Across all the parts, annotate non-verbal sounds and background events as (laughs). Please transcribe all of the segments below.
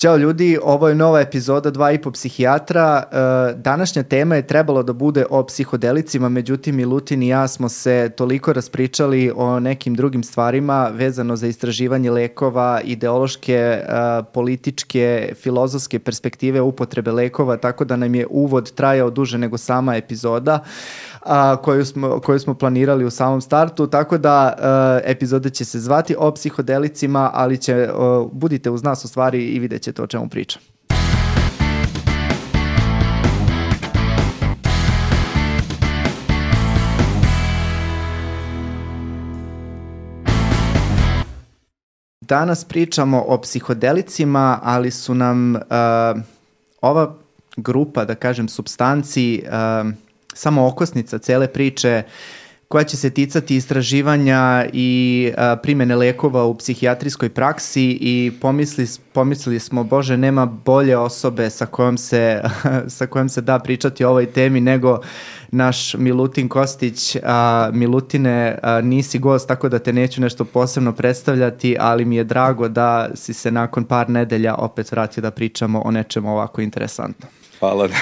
Ćao ljudi, ovo je nova epizoda Dva i po psihijatra. E, današnja tema je trebalo da bude o psihodelicima, međutim i Lutin i ja smo se toliko raspričali o nekim drugim stvarima vezano za istraživanje lekova, ideološke, e, političke, filozofske perspektive upotrebe lekova, tako da nam je uvod trajao duže nego sama epizoda a, koju, smo, koju smo planirali u samom startu, tako da a, epizoda će se zvati o psihodelicima, ali će, a, budite uz nas u stvari i vidjet ćete o čemu pričam. Danas pričamo o psihodelicima, ali su nam uh, ova grupa, da kažem, substanci uh, samo okosnica cele priče koja će se ticati istraživanja i a, primene lekova u psihijatrijskoj praksi i pomisli, pomislili smo, bože, nema bolje osobe sa kojom se, (laughs) sa kojom se da pričati o ovoj temi nego naš Milutin Kostić. A, Milutine, a, nisi gost, tako da te neću nešto posebno predstavljati, ali mi je drago da si se nakon par nedelja opet vratio da pričamo o nečemu ovako interesantnom. Hvala na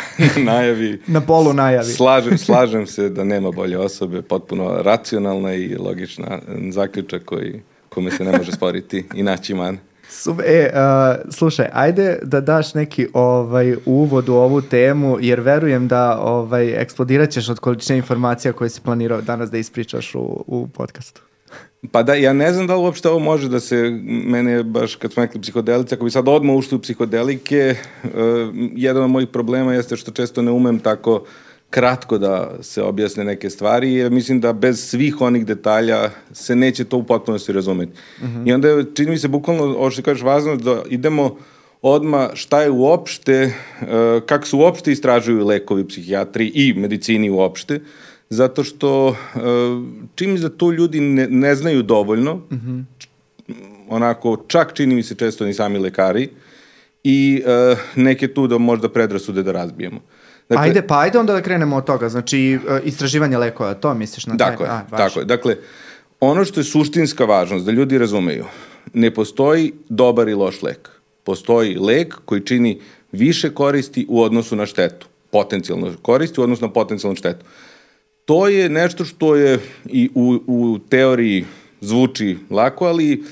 najavi. Na polu najavi. Slažem, slažem se da nema bolje osobe, potpuno racionalna i logična zaključak koji, kome se ne može sporiti i naći man. Sub, e, uh, slušaj, ajde da daš neki ovaj uvod u ovu temu, jer verujem da ovaj, eksplodirat ćeš od količine informacija koje si planirao danas da ispričaš u, u podcastu. Pa da, ja ne znam da li uopšte ovo može da se, mene baš kad smo rekli psihodelice, ako bi sad odmah ušli u psihodelike, uh, jedan od mojih problema jeste što često ne umem tako kratko da se objasne neke stvari, jer mislim da bez svih onih detalja se neće to u potpunosti razumeti. Uh mhm. -huh. I onda čini mi se bukvalno, ovo što kažeš, važno da idemo odma šta je uopšte, uh, kako se uopšte istražuju lekovi, psihijatri i medicini uopšte, uh, zato što mi se da to ljudi ne, ne znaju dovoljno, mm -hmm. onako čak čini mi se često ni sami lekari, i uh, neke tu da možda predrasude da razbijemo. Dakle, ajde, pa ajde onda da krenemo od toga, znači uh, istraživanje lekova, to misliš na taj? Tako je, A, tako je. Dakle, ono što je suštinska važnost, da ljudi razumeju, ne postoji dobar i loš lek. Postoji lek koji čini više koristi u odnosu na štetu. Potencijalno koristi u odnosu na potencijalnu štetu. Uh, to je nešto što je i u, u teoriji zvuči lako, ali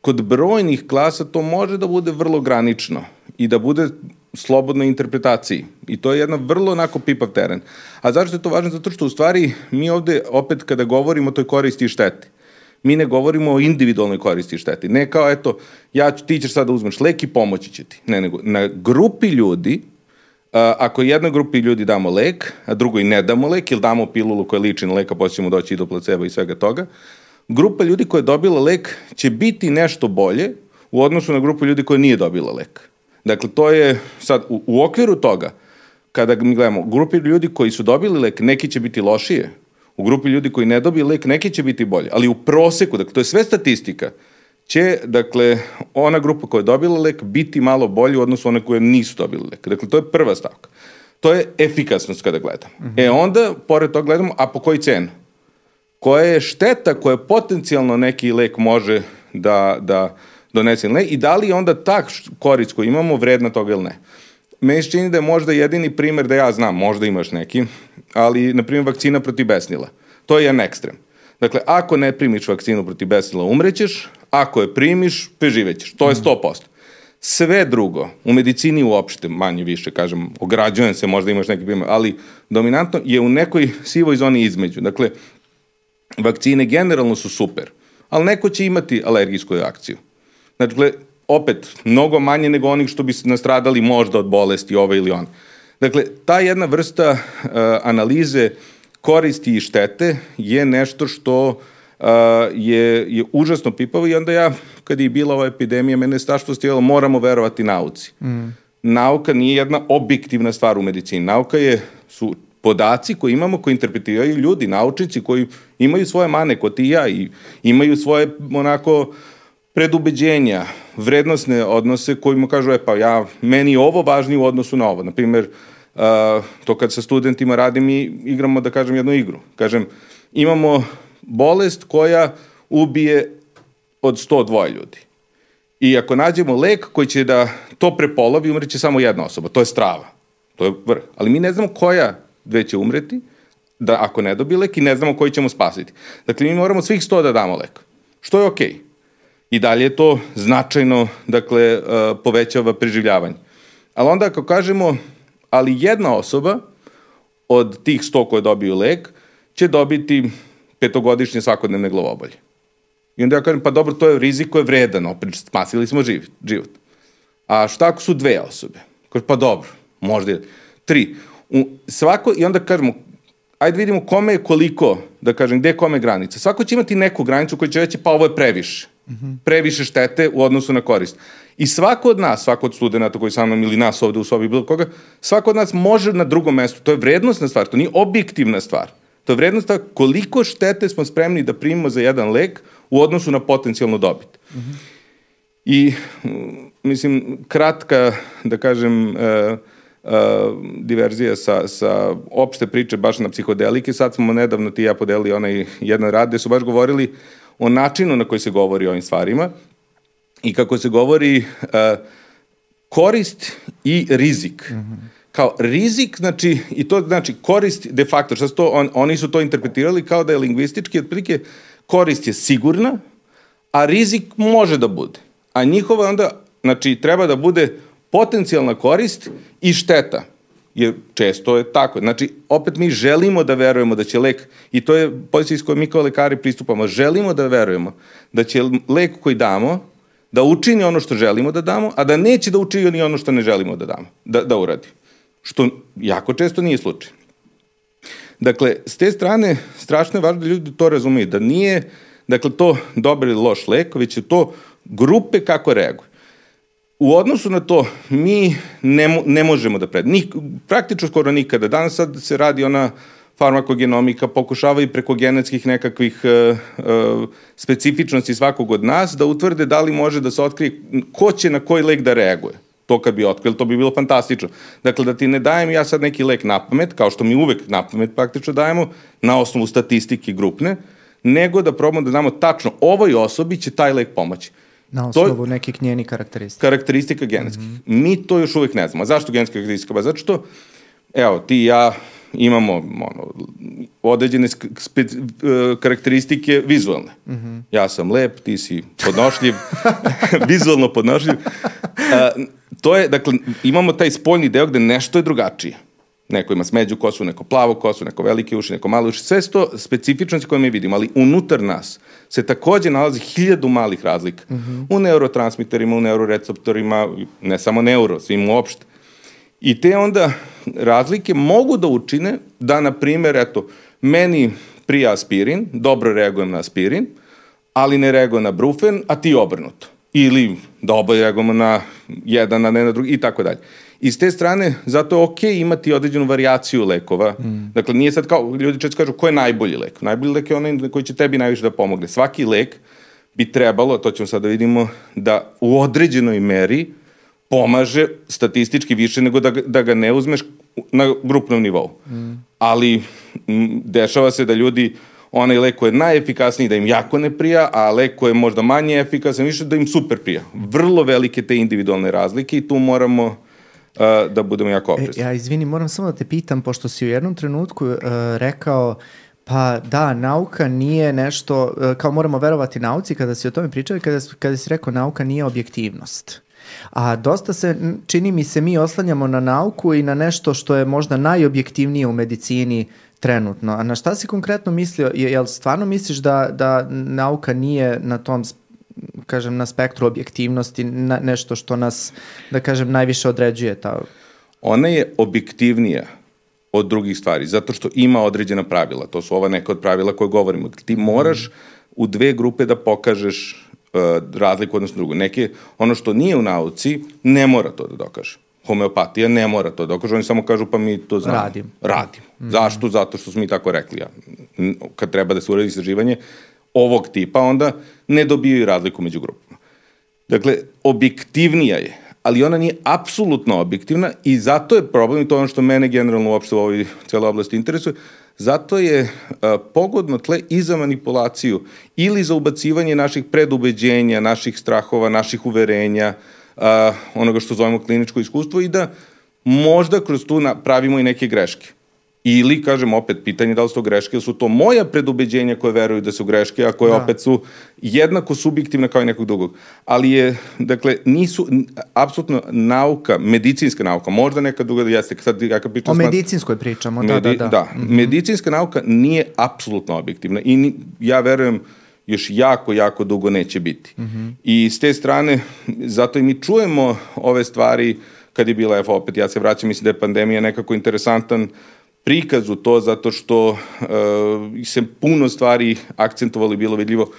kod brojnih klasa to može da bude vrlo granično i da bude slobodnoj interpretaciji. I to je jedna vrlo onako pipav teren. A zašto je to važno? Zato što u stvari mi ovde opet kada govorimo o toj koristi i šteti, mi ne govorimo o individualnoj koristi i šteti. Ne kao, eto, ja, ti ćeš sad da uzmeš lek i pomoći će ti. Ne, nego na grupi ljudi ako jednoj grupi ljudi damo lek, a drugoj ne damo lek ili damo pilulu koja liči na leka, posle ćemo doći i do placebo i svega toga, grupa ljudi koja je dobila lek će biti nešto bolje u odnosu na grupu ljudi koja nije dobila lek. Dakle, to je sad u, u okviru toga, kada mi gledamo, grupi ljudi koji su dobili lek, neki će biti lošije, u grupi ljudi koji ne dobiju lek, neki će biti bolje, ali u proseku, dakle, to je sve statistika, će, dakle, ona grupa koja je dobila lek biti malo bolji u odnosu one koje nisu dobili lek. Dakle, to je prva stavka. To je efikasnost kada gledamo. Mm -hmm. E onda, pored toga gledamo, a po koji cenu? Koja je šteta koja potencijalno neki lek može da, da donese ili ne i da li onda ta korist koju imamo vredna toga ili ne. Meni se čini da je možda jedini primer da ja znam, možda imaš neki, ali, na primjer, vakcina protiv besnila. To je jedan ekstrem. Dakle, ako ne primiš vakcinu protiv besnila, umrećeš, ako je primiš, preživećeš. To je 100%. Sve drugo, u medicini uopšte, manje više, kažem, ograđujem se, možda imaš neki primjer, ali dominantno je u nekoj sivoj zoni između. Dakle, vakcine generalno su super, ali neko će imati alergijsku reakciju. Dakle, opet, mnogo manje nego onih što bi nastradali možda od bolesti ove ili one. Dakle, ta jedna vrsta uh, analize koristi i štete je nešto što uh, je, je užasno pipavo i onda ja, kad je bila ova epidemija, mene je staštvo stivalo, moramo verovati nauci. Mm. Nauka nije jedna objektivna stvar u medicini. Nauka je, su podaci koje imamo, koji interpretiraju ljudi, naučnici koji imaju svoje mane, ko ti i ja, i imaju svoje onako predubeđenja, vrednostne odnose kojima kažu, e pa ja, meni je ovo važnije u odnosu na ovo. Naprimer, uh, to kad sa studentima radim i igramo, da kažem, jednu igru. Kažem, imamo bolest koja ubije od 102 ljudi. I ako nađemo lek koji će da to prepolovi, umreće samo jedna osoba, to je strava. To je vrh. Ali mi ne znamo koja dve će umreti, da ako ne dobije lek i ne znamo koji ćemo spasiti. Dakle, mi moramo svih sto da damo lek. Što je okej. Okay. I dalje je to značajno, dakle, uh, povećava preživljavanje. Ali onda ako kažemo, ali jedna osoba od tih sto koje dobiju lek će dobiti petogodišnje svakodnevne glavobolje. I onda ja kažem, pa dobro, to je rizik koji je vredan, opet spasili smo živ, život. A šta ako su dve osobe? Kaže, pa dobro, možda je. Tri. U, svako, I onda kažemo, ajde vidimo kome je koliko, da kažem, gde je kome granica. Svako će imati neku granicu koja će reći, pa ovo je previše. Mm -hmm. Previše štete u odnosu na korist. I svako od nas, svako od studenta koji sa mnom ili nas ovde u sobi bilo koga, svako od nas može na drugom mestu. To je vrednostna stvar, to nije objektivna stvar. To je vrednost koliko štete smo spremni da primimo za jedan lek u odnosu na potencijalnu dobit. Mm -hmm. I, mislim, kratka, da kažem, uh, uh, diverzija sa, sa opšte priče baš na psihodelike. Sad smo nedavno ti ja podelili onaj jedan rad gde su baš govorili o načinu na koji se govori o ovim stvarima i kako se govori uh, korist i rizik. Mm -hmm. Kao rizik, znači, i to znači korist de facto, što to, on, oni su to interpretirali kao da je lingvistički, otprilike korist je sigurna, a rizik može da bude. A njihova onda, znači, treba da bude potencijalna korist i šteta. Jer često je tako. Znači, opet mi želimo da verujemo da će lek, i to je pozicija iz koje mi kao lekari pristupamo, želimo da verujemo da će lek koji damo da učini ono što želimo da damo, a da neće da učini ono što ne želimo da damo, da, da uradi. Što jako često nije slučaj. Dakle, s te strane, strašno je važno da ljudi to razumiju, da nije, dakle, to dobar ili loš lek, već je to grupe kako reaguju. U odnosu na to, mi ne, ne možemo da pred... Nik, praktično skoro nikada. Danas sad se radi ona farmakogenomika, pokušavaju preko genetskih nekakvih uh, uh, specifičnosti svakog od nas da utvrde da li može da se otkrije ko će na koji lek da reaguje. To kad bi otkrili, to bi bilo fantastično. Dakle, da ti ne dajem ja sad neki lek na pamet, kao što mi uvek na pamet praktično dajemo, na osnovu statistike grupne, nego da probamo da damo tačno ovoj osobi će taj lek pomoći. Na osnovu to, nekih njenih karakteristika. Karakteristika genetskih. Mm -hmm. Mi to još uvek ne znamo. Zašto genetska karakteristika? Ba, zato što, evo, ti i ja imamo ono, određene spe, uh, karakteristike vizualne. Mm -hmm. Ja sam lep, ti si podnošljiv, (laughs) vizualno podnošljiv. Uh, to je, dakle, imamo taj spoljni deo gde nešto je drugačije. Neko ima smeđu kosu, neko plavu kosu, neko velike uši, neko male uši. Sve su to specifičnosti koje mi vidimo, ali unutar nas se takođe nalazi hiljadu malih razlika. Mm -hmm. U neurotransmiterima, u neuroreceptorima, ne samo neuro, svim uopšte. I te onda razlike mogu da učine da, na primer, eto, meni prija aspirin, dobro reagujem na aspirin, ali ne reagujem na brufen, a ti obrnuto. Ili da oboje reagujemo na jedan, a ne na drugi i tako dalje. I s te strane, zato je okej okay imati određenu varijaciju lekova. Mm. Dakle, nije sad kao, ljudi često kažu ko je najbolji lek. Najbolji lek je onaj koji će tebi najviše da pomogne. Svaki lek bi trebalo, to ćemo sad da vidimo, da u određenoj meri pomaže statistički više nego da, da ga ne uzmeš na grupnom nivou. Mm. Ali m, dešava se da ljudi onaj lek koji je najefikasniji da im jako ne prija, a lek koji je možda manje efikasan više da im super prija. Vrlo velike te individualne razlike i tu moramo uh, da budemo jako oprezni. E, ja izvini, moram samo da te pitam, pošto si u jednom trenutku uh, rekao Pa da, nauka nije nešto, kao moramo verovati nauci kada si o tome pričali, kada, kada si rekao nauka nije objektivnost. A dosta se, čini mi se, mi oslanjamo na nauku i na nešto što je možda najobjektivnije u medicini trenutno. A na šta si konkretno mislio? Jel stvarno misliš da, da nauka nije na tom kažem, na spektru objektivnosti na, nešto što nas, da kažem, najviše određuje ta... Ona je objektivnija od drugih stvari, zato što ima određena pravila. To su ova neka od pravila koje govorimo. Ti moraš u dve grupe da pokažeš razliku odnosno drugo. Neke, ono što nije u nauci, ne mora to da dokaže. Homeopatija ne mora to da dokaže, oni samo kažu pa mi to znamo. Radim. Radim. Mm. Zašto? Zato što smo mi tako rekli. Ja. Kad treba da se uredi istraživanje ovog tipa, onda ne dobijaju razliku među grupama. Dakle, objektivnija je, ali ona nije apsolutno objektivna i zato je problem, i to je ono što mene generalno uopšte u ovoj celoj oblasti interesuje, Zato je a, pogodno tle i za manipulaciju ili za ubacivanje naših predubeđenja, naših strahova, naših uverenja, uh, onoga što zovemo kliničko iskustvo i da možda kroz tu pravimo i neke greške. Ili, kažem, opet, pitanje da li su to greške, ili su to moja predubeđenja koje veruju da su greške, a koje da. opet su jednako subjektivne kao i nekog drugog. Ali je, dakle, nisu, apsolutno nauka, medicinska nauka, možda neka druga da jeste, sad ja kad pričam... O medicinskoj pričamo, da, medi, da, da. Da, mm -hmm. medicinska nauka nije apsolutno objektivna i ni, ja verujem još jako, jako dugo neće biti. Mm -hmm. I s te strane, zato i mi čujemo ove stvari kad je bila, evo opet, ja se vraćam, mislim da je pandemija nekako interesantan prikazu to zato što uh, se puno stvari akcentovali bilo vidljivo.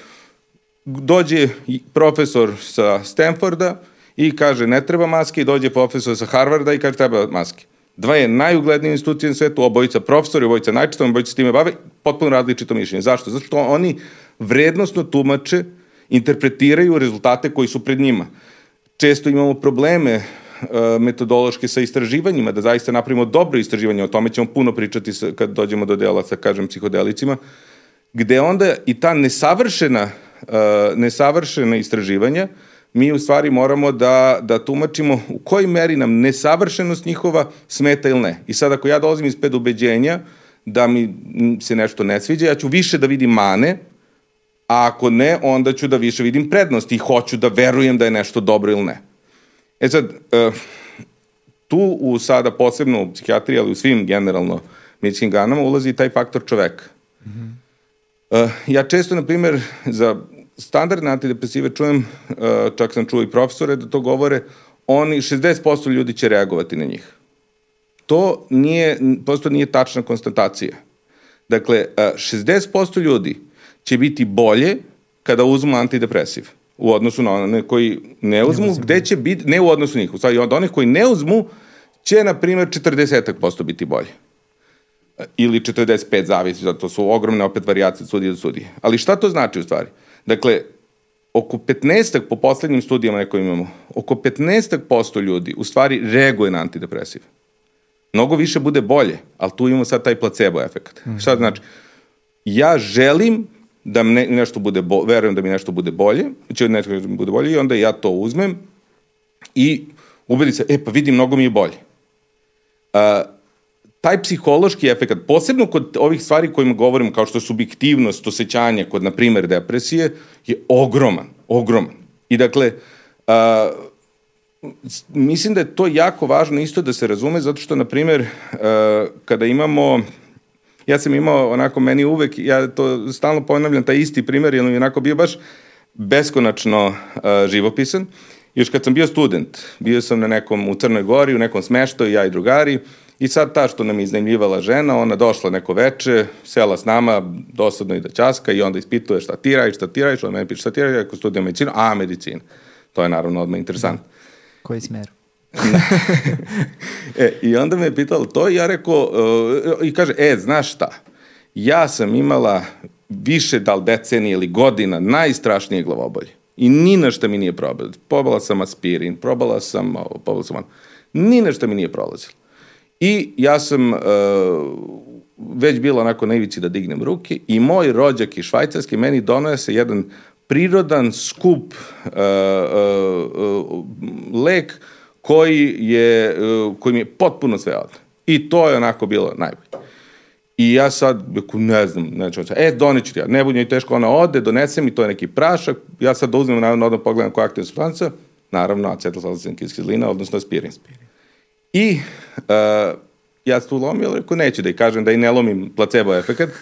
Dođe profesor sa Stanforda i kaže ne treba maske i dođe profesor sa Harvarda i kaže treba maske. Dva je najuglednije institucije na svetu, obojica profesori, obojica najčitom, obojica s time bave, potpuno različito mišljenje. Zašto? Zato što oni vrednostno tumače, interpretiraju rezultate koji su pred njima. Često imamo probleme E, metodološke sa istraživanjima, da zaista napravimo dobro istraživanje, o tome ćemo puno pričati kad dođemo do dela sa, kažem, psihodelicima, gde onda i ta nesavršena, uh, nesavršena istraživanja, mi u stvari moramo da, da tumačimo u kojoj meri nam nesavršenost njihova smeta ili ne. I sad ako ja dolazim iz ubeđenja da mi se nešto ne sviđa, ja ću više da vidim mane, a ako ne, onda ću da više vidim prednosti i hoću da verujem da je nešto dobro ili ne. E sad, uh, tu u sada posebno u psihijatriji, ali u svim generalno medicinskim ganama ulazi taj faktor čoveka. Mm -hmm. uh, ja često, na primer, za standardne antidepresive čujem, uh, čak sam čuo i profesore da to govore, oni, 60% ljudi će reagovati na njih. To nije, prosto nije tačna konstatacija. Dakle, uh, 60% ljudi će biti bolje kada uzmu antidepresiv u odnosu na one koji ne uzmu, ne gde će biti, ne u odnosu njih, u stvari od onih koji ne uzmu, će, na primjer, 40% biti bolje. Ili 45, zavisi, zato su ogromne opet variacije sudije do sudije. Ali šta to znači u stvari? Dakle, oko 15 po poslednjim studijama neko imamo, oko 15% ljudi u stvari reaguje na antidepresive. Mnogo više bude bolje, ali tu imamo sad taj placebo efekt. Mm. Šta znači? Ja želim da ne, nešto bude bo, verujem da mi nešto bude bolje, će nešto da mi bude bolje i onda ja to uzmem i ubedi se, e pa vidi, mnogo mi je bolje. A, taj psihološki efekt, posebno kod ovih stvari kojima govorim, kao što je subjektivnost, osjećanje, kod, na primer, depresije, je ogroman, ogroman. I dakle, a, mislim da je to jako važno isto da se razume, zato što, na primer, a, kada imamo ja sam imao onako meni uvek, ja to stalno ponavljam, taj isti primer, jer je onako bio baš beskonačno uh, živopisan. Još kad sam bio student, bio sam na nekom, u Crnoj Gori, u nekom smeštaju, ja i drugari, i sad ta što nam je iznajmljivala žena, ona došla neko veče, sela s nama, dosadno i da časka i onda ispituje šta ti radiš, šta ti radiš, onda meni piše šta ti radiš, ako studijem medicinu, a medicina. To je naravno odmah interesantno. Koji smer? (laughs) e, I onda me je pitalo to i ja rekao, uh, i kaže, e, znaš šta, ja sam imala više dal decenije ili godina najstrašnije glavobolje. I ni na šta mi nije probala. Probala sam aspirin, probala sam ovo, probala sam ono. Ni na šta mi nije prolazilo. I ja sam uh, već bila onako na ivici da dignem ruke i moj rođak iz Švajcarske meni donose jedan prirodan skup uh, uh, uh, lek koji je, e, koji mi je potpuno sve odno. I to je onako bilo najbolje. I ja sad, ne znam, ne ću e, doneću ti ja, ne bude teško, ona ode, donese mi, to je neki prašak, ja sad da uzmem, naravno, odmah pogledam koja aktivna substanca, naravno, acetylsalicylic kiselina, odnosno aspirin. I uh, ja tu lomio, ali rekao, neću da i kažem, da i ne lomim placebo efekt,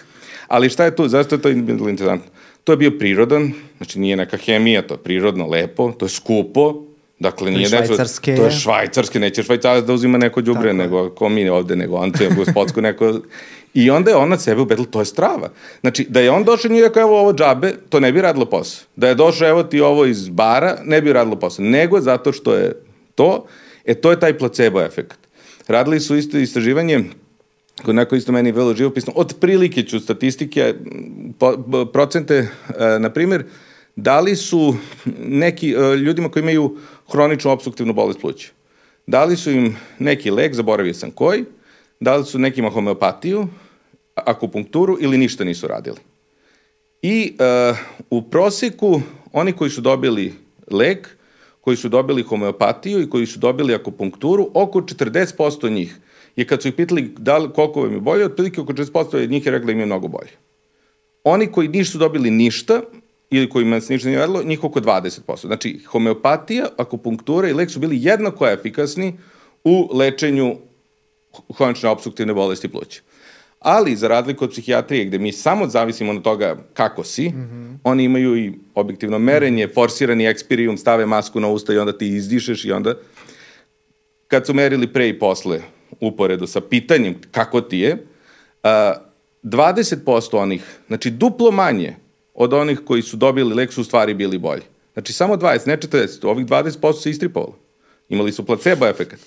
ali šta je tu, zašto je to interesantno? To je bio prirodan, znači nije neka hemija, to je prirodno, lepo, to je skupo, Dakle, nije švajcarske. To je švajcarske, neće švajcarac da uzima neko đubre, nego ko mi ovde, nego on će gospodsko neko... I onda je ona sebe ubedila, to je strava. Znači, da je on došao i rekao, evo ovo džabe, to ne bi radilo posao. Da je došao, evo ti ovo iz bara, ne bi radilo posao. Nego zato što je to, e to je taj placebo efekt. Radili su isto istraživanje, kod neko isto meni vrlo živopisno, od prilike ću statistike, po, procente, e, na primjer, da li su neki, e, ljudima koji imaju hroničnu obstruktivnu bolest pluća, da li su im neki lek, zaboravio sam koji, da li su nekima homeopatiju, akupunkturu ili ništa nisu radili. I uh, u proseku oni koji su dobili lek, koji su dobili homeopatiju i koji su dobili akupunkturu, oko 40% njih je kad su ih pitali da li, koliko vam je bolje, otprilike oko 40% njih je rekla da im je mnogo bolje. Oni koji nisu dobili ništa, ili kojima se ništa nije radilo, njih oko 20%. Znači, homeopatija, akupunktura i lek su bili jednako efikasni u lečenju hronične obstruktivne bolesti pluća. Ali, za razliku od psihijatrije, gde mi samo zavisimo od toga kako si, mm -hmm. oni imaju i objektivno merenje, forsirani ekspirijum, stave masku na usta i onda ti izdišeš i onda... Kad su merili pre i posle uporedu sa pitanjem kako ti je, a, 20% onih, znači duplo manje od onih koji su dobili lek su u stvari bili bolji. Znači samo 20, ne 40, ovih 20% se istripovalo. Imali su placebo efekat.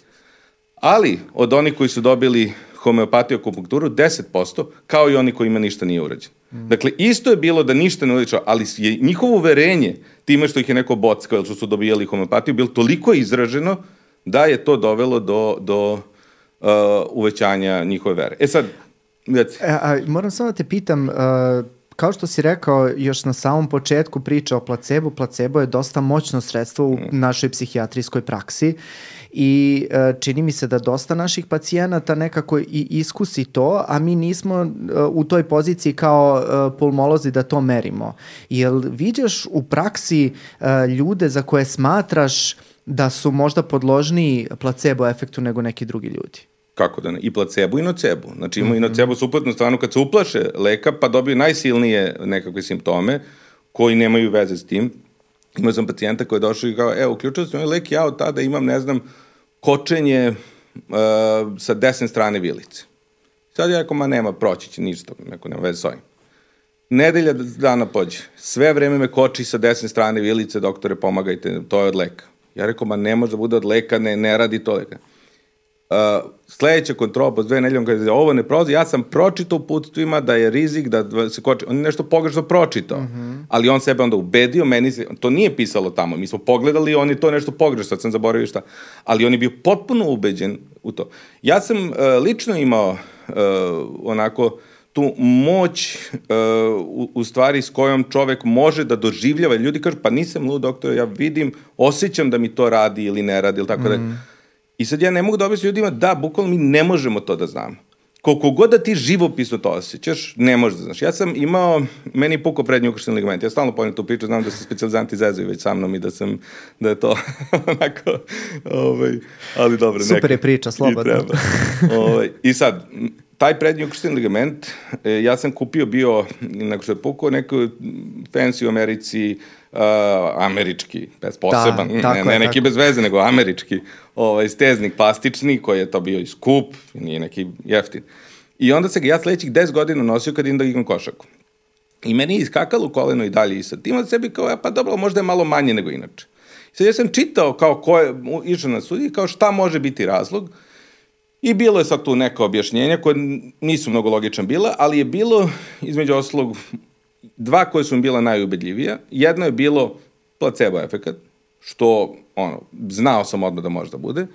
Ali od onih koji su dobili homeopatiju akupunkturu 10%, kao i oni kojima ništa nije urađeno. Mm. Dakle, isto je bilo da ništa ne urađeno, ali je njihovo uverenje time što ih je neko bockao ili što su dobijali homeopatiju, bilo toliko izraženo da je to dovelo do, do uh, uvećanja njihove vere. E sad, reci. E, a, moram samo da te pitam, uh, kao što si rekao još na samom početku priča o placebu, placebo je dosta moćno sredstvo u mm. našoj psihijatrijskoj praksi i uh, čini mi se da dosta naših pacijenata nekako i iskusi to, a mi nismo uh, u toj poziciji kao uh, pulmolozi da to merimo. Jel viđaš u praksi ljude za koje smatraš da su možda podložniji placebo efektu nego neki drugi ljudi? Kako da ne, i placebo i nocebo. Znači ima mm -hmm. i mhm. nocebo suprotno stranu kad se uplaše leka pa dobiju najsilnije nekakve simptome koji nemaju veze s tim. Imao sam pacijenta koji je došao i kao, evo, uključio sam ovaj lek, ja od tada imam, ne znam, kočenje uh, sa desne strane vilice. Sad ja rekao, ma nema, proći će ništa, neko nema veze s ovim. Nedelja dana pođe. Sve vreme me koči sa desne strane vilice, doktore, pomagajte, to je od leka. Ja rekao, ma ne može da bude od leka, ne, ne radi to leka. Uh, sledeća kontrola po dve nedeljom kada ovo ne prolazi, ja sam pročitao putstvima da je rizik da se koči, on je nešto pogrešno pročitao, mm -hmm. ali on sebe onda ubedio, meni se, to nije pisalo tamo, mi smo pogledali, on je to nešto pogrešno, sad sam zaboravio šta, ali on je bio potpuno ubeđen u to. Ja sam uh, lično imao uh, onako tu moć uh, u, u stvari s kojom čovek može da doživljava, ljudi kažu pa nisam lud doktor, ja vidim, osjećam da mi to radi ili ne radi ili tako mm -hmm. da I sad ja ne mogu da objasnim ljudima da, bukvalno mi ne možemo to da znamo. Koliko god da ti živopisno to osjećaš, ne možeš da znaš. Ja sam imao, meni je puko prednji ukršteni ligament. Ja stalno pojem tu priču, znam da se specializanti zezuju već sa mnom i da sam, da je to (laughs) onako, ovaj, ali dobro. Super neka, je priča, slobodno. I, ovaj, I sad, taj prednji ukršteni ligament, e, ja sam kupio bio, nakon što je pukao, neko fancy u Americi, uh, američki, bez poseban, da, ne, ne neki tako. bez veze, nego američki ovaj, steznik plastični, koji je to bio i skup, nije neki jeftin. I onda se ga ja sledećih 10 godina nosio kad idem da igram košaku. I meni je iskakalo koleno i dalje i sad ima sebi kao, pa dobro, možda je malo manje nego inače. Sad ja sam čitao kao ko je išao na sudi, kao šta može biti razlog, I bilo je sad tu neka objašnjenja koje nisu mnogo logičan bila, ali je bilo, između oslog, dva koje su mi bila najubedljivija. Jedno je bilo placebo efekat, što ono, znao sam odmah da može da bude.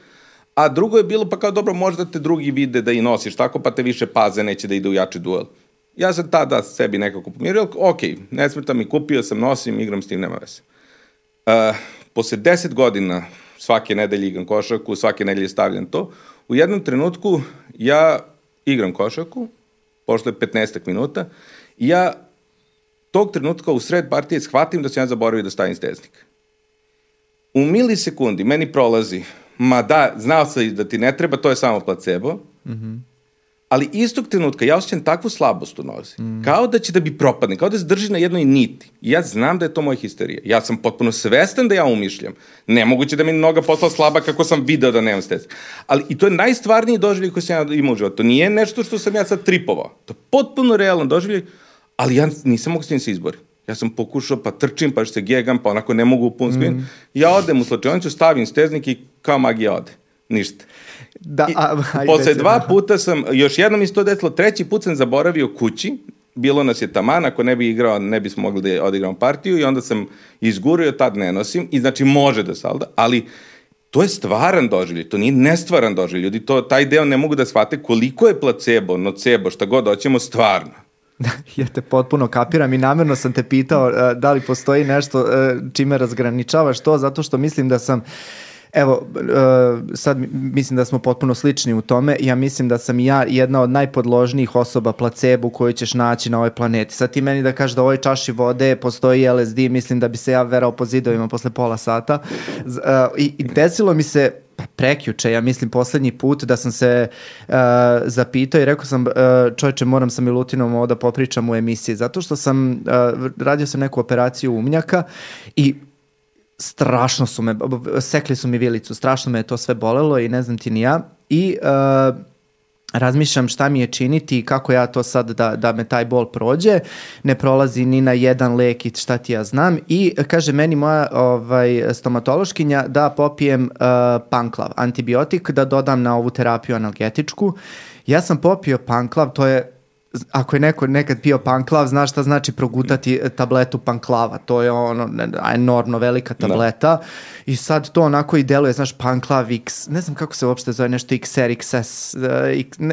A drugo je bilo, pa kao dobro, možda te drugi vide da i nosiš tako, pa te više paze, neće da ide u jači duel. Ja sam tada sebi nekako pomirio, ok, ne smeta mi, kupio sam, nosim, igram s tim, nema veze. Uh, posle deset godina svake nedelje igram košarku, svake nedelje stavljam to, u jednom trenutku ja igram košarku, pošto je 15 minuta, i ja tog trenutka u sred partije shvatim da sam ja zaboravio da stavim steznik. U milisekundi meni prolazi, ma da, znao sam da ti ne treba, to je samo placebo, mm -hmm. Ali istog trenutka ja osjećam takvu slabost u nozi, mm. kao da će da bi propadne, kao da se drži na jednoj niti. I ja znam da je to moja histerija. Ja sam potpuno svestan da ja umišljam. Nemoguće da mi noga postala slaba kako sam video da nemam stez. Ali i to je najstvarniji doživljaj koji sam ja imao u životu. To nije nešto što sam ja sad tripovao. To je potpuno realan doživljaj, ali ja nisam mogu s da se izborim. Ja sam pokušao, pa trčim, pa se gegam, pa onako ne mogu u pun spin. Mm. Ja odem u slačionicu, stavim steznik i kao magija ode. Ništa. Da, a, (laughs) ajde, posle dva puta sam, još jednom isto desilo, treći put sam zaboravio kući, bilo nas je taman, ako ne bi igrao, ne bismo mogli da odigramo partiju i onda sam izgurio, tad ne nosim i znači može da salda, ali to je stvaran doživljaj, to nije nestvaran doživljaj. Ljudi to, taj deo ne mogu da shvate koliko je placebo, nocebo, šta god hoćemo, stvarno. (laughs) ja te potpuno kapiram i namjerno sam te pitao uh, da li postoji nešto uh, čime razgraničavaš to, zato što mislim da sam Evo, uh, sad mislim da smo potpuno slični u tome. Ja mislim da sam ja jedna od najpodložnijih osoba placebu koju ćeš naći na ovoj planeti. Sad ti meni da kažeš da u ovoj čaši vode postoji LSD, mislim da bi se ja verao po zidovima posle pola sata. Uh, i, I desilo mi se pa prekjuče, ja mislim poslednji put da sam se uh, zapitao i rekao sam uh, čovječe moram sa Milutinom ovo da popričam u emisiji zato što sam uh, radio sam neku operaciju umnjaka i strašno su me, sekli su mi vilicu, strašno me je to sve bolelo i ne znam ti ni ja. I uh, razmišljam šta mi je činiti i kako ja to sad da, da me taj bol prođe, ne prolazi ni na jedan lek i šta ti ja znam i kaže meni moja ovaj, stomatološkinja da popijem uh, panklav, antibiotik, da dodam na ovu terapiju analgetičku. Ja sam popio panklav, to je ako je neko nekad pio panklav, znaš šta znači progutati tabletu panklava. To je ono enormno velika da. tableta da. i sad to onako i deluje, znaš, panklav X, ne znam kako se uopšte zove nešto XR, XS,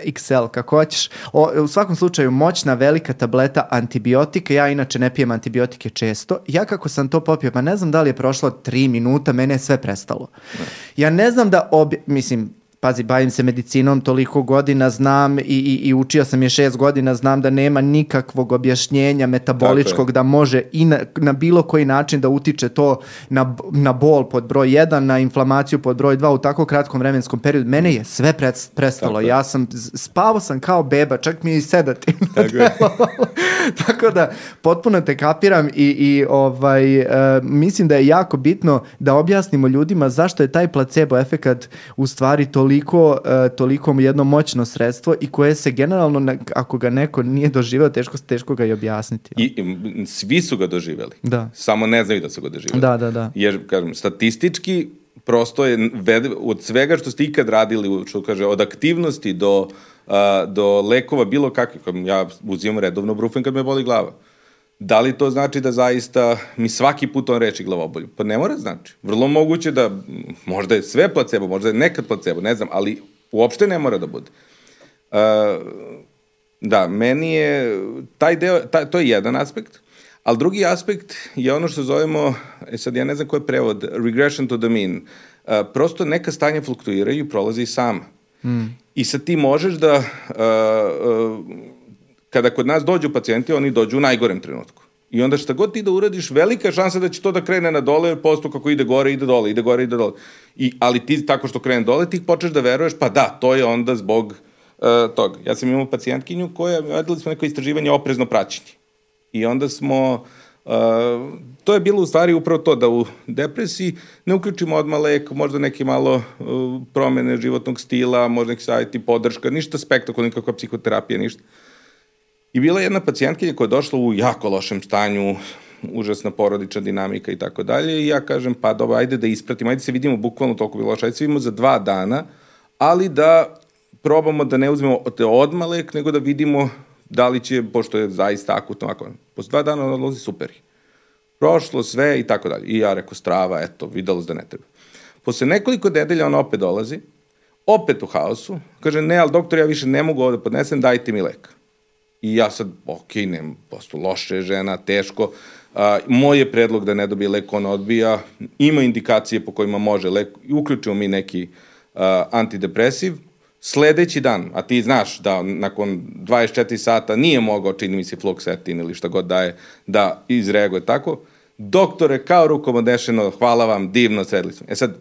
XL, kako hoćeš. O, u svakom slučaju, moćna velika tableta antibiotika, ja inače ne pijem antibiotike često. Ja kako sam to popio, pa ne znam da li je prošlo tri minuta, mene je sve prestalo. Da. Ja ne znam da, obje, mislim, pazi, bavim se medicinom, toliko godina znam i, i, i učio sam je šest godina, znam da nema nikakvog objašnjenja metaboličkog da može i na, na bilo koji način da utiče to na, na bol pod broj 1, na inflamaciju pod broj 2 u tako kratkom vremenskom periodu. Mene je sve pred, prestalo. Tako ja sam, spavao sam kao beba, čak mi je i sedati. (laughs) Tako, (laughs) tako da, potpuno te kapiram i, i ovaj, uh, mislim da je jako bitno da objasnimo ljudima zašto je taj placebo efekat u stvari toliko toliko, uh, toliko jedno moćno sredstvo i koje se generalno, ako ga neko nije doživeo, teško, teško ga i objasniti. I, I svi su ga doživeli. Da. Samo ne znaju da su ga doživeli. Da, da, da. Jer, kažem, statistički prosto je od svega što ste ikad radili, što kaže, od aktivnosti do, uh, do lekova bilo kakve, ja uzimam redovno brufen kad me boli glava. Da li to znači da zaista mi svaki put on reči glavobolju? Pa ne mora znači. Vrlo moguće da možda je sve placebo, možda je nekad placebo, ne znam, ali uopšte ne mora da bude. Uh, da, meni je taj deo, taj, to je jedan aspekt, ali drugi aspekt je ono što zovemo, e sad ja ne znam ko je prevod, regression to the mean. Uh, prosto neka stanja fluktuiraju i prolaze i sama. Mm. I sad ti možeš da uh, uh, kada kod nas dođu pacijenti, oni dođu u najgorem trenutku. I onda šta god ti da uradiš, velika šansa da će to da krene na dole, jer posto kako ide gore, ide dole, ide gore, ide dole. I, ali ti tako što krene dole, ti počneš da veruješ, pa da, to je onda zbog uh, toga. Ja sam imao pacijentkinju koja, radili smo neko istraživanje oprezno praćenje. I onda smo, uh, to je bilo u stvari upravo to, da u depresiji ne uključimo odmah lek, možda neke malo uh, promene životnog stila, možda neki savjeti, podrška, ništa spektakularno, nikakva psihoterapija, ništa. I bila je jedna pacijentkinja koja je došla u jako lošem stanju, užasna porodična dinamika i tako dalje i ja kažem pa dobro, ajde da ispratimo, ajde se vidimo bukvalno toliko bilo loše, ajde se vidimo za dva dana, ali da probamo da ne uzmemo te odmah lek, nego da vidimo da li će, pošto je zaista akutno, ako posle dva dana odlazi super. Prošlo sve i tako dalje. I ja rekao strava, eto, videlo se da ne treba. Posle nekoliko nedelja on opet dolazi, opet u haosu, kaže ne, ali doktor, ja više ne mogu ovde podnesem, dajte mi lek. I ja sad, ok, ne, posto loše žena, teško. A, moj je predlog da ne dobije lek, ona odbija. Ima indikacije po kojima može lek. Uključimo mi neki a, antidepresiv. Sledeći dan, a ti znaš da nakon 24 sata nije mogao, čini mi se, fluoxetin ili šta god daje, da izreaguje tako. Doktore, kao rukom odešeno, hvala vam, divno, sedli smo. E sad,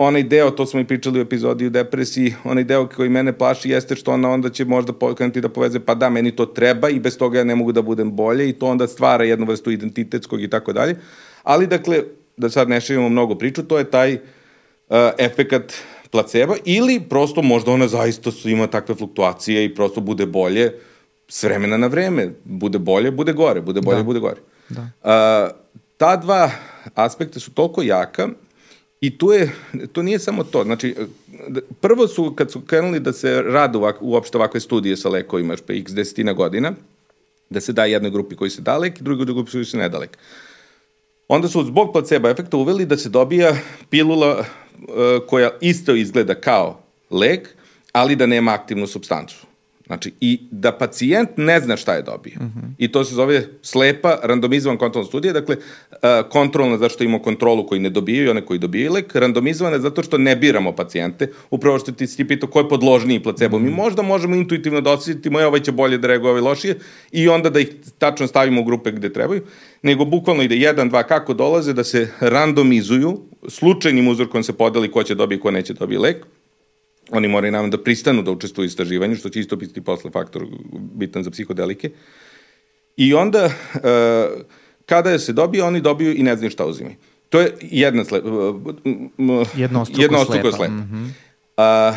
onaj deo, to smo i pričali u epizodi u depresiji, onaj deo koji mene plaši jeste što ona onda će možda pokrenuti da poveze, pa da, meni to treba i bez toga ja ne mogu da budem bolje i to onda stvara jednu vrstu identitetskog i tako dalje. Ali, dakle, da sad ne širimo mnogo priču, to je taj uh, efekat placeba ili prosto možda ona zaista ima takve fluktuacije i prosto bude bolje s vremena na vreme. Bude bolje, bude gore, bude bolje, da. bude gore. Da. Uh, ta dva aspekta su toliko jaka I tu je, to nije samo to, znači, prvo su, kad su krenuli da se rade ovak, uopšte ovakve studije sa lekovima, pa x desetina godina, da se da jednoj grupi koji se dalek i drugoj grupi koji se nedalek. Onda su zbog placebo efekta uveli da se dobija pilula uh, koja isto izgleda kao lek, ali da nema aktivnu substancu. Znači, i da pacijent ne zna šta je dobio. Mm -hmm. I to se zove slepa, randomizovan kontrolna studija, dakle, uh, kontrolna zato što imamo kontrolu koji ne dobijaju i one koji dobijaju lek, randomizovana zato što ne biramo pacijente, upravo što ti si pitao ko je podložniji placebo. Mm -hmm. Mi možda možemo intuitivno da osjetimo, je ovaj će bolje da reaguje, ovaj lošije, i onda da ih tačno stavimo u grupe gde trebaju, nego bukvalno ide jedan, dva, kako dolaze, da se randomizuju, slučajnim uzorkom se podeli ko će dobiti, ko neće dobiti lek, oni moraju naravno da pristanu da učestvuju u istraživanju, što će isto biti posle faktor bitan za psihodelike. I onda, uh, kada se dobije, oni dobiju i ne znaju šta uzimaju. To je jedna slepa. Jednostruko, jednostruko slepa. slepa. Mm -hmm. A,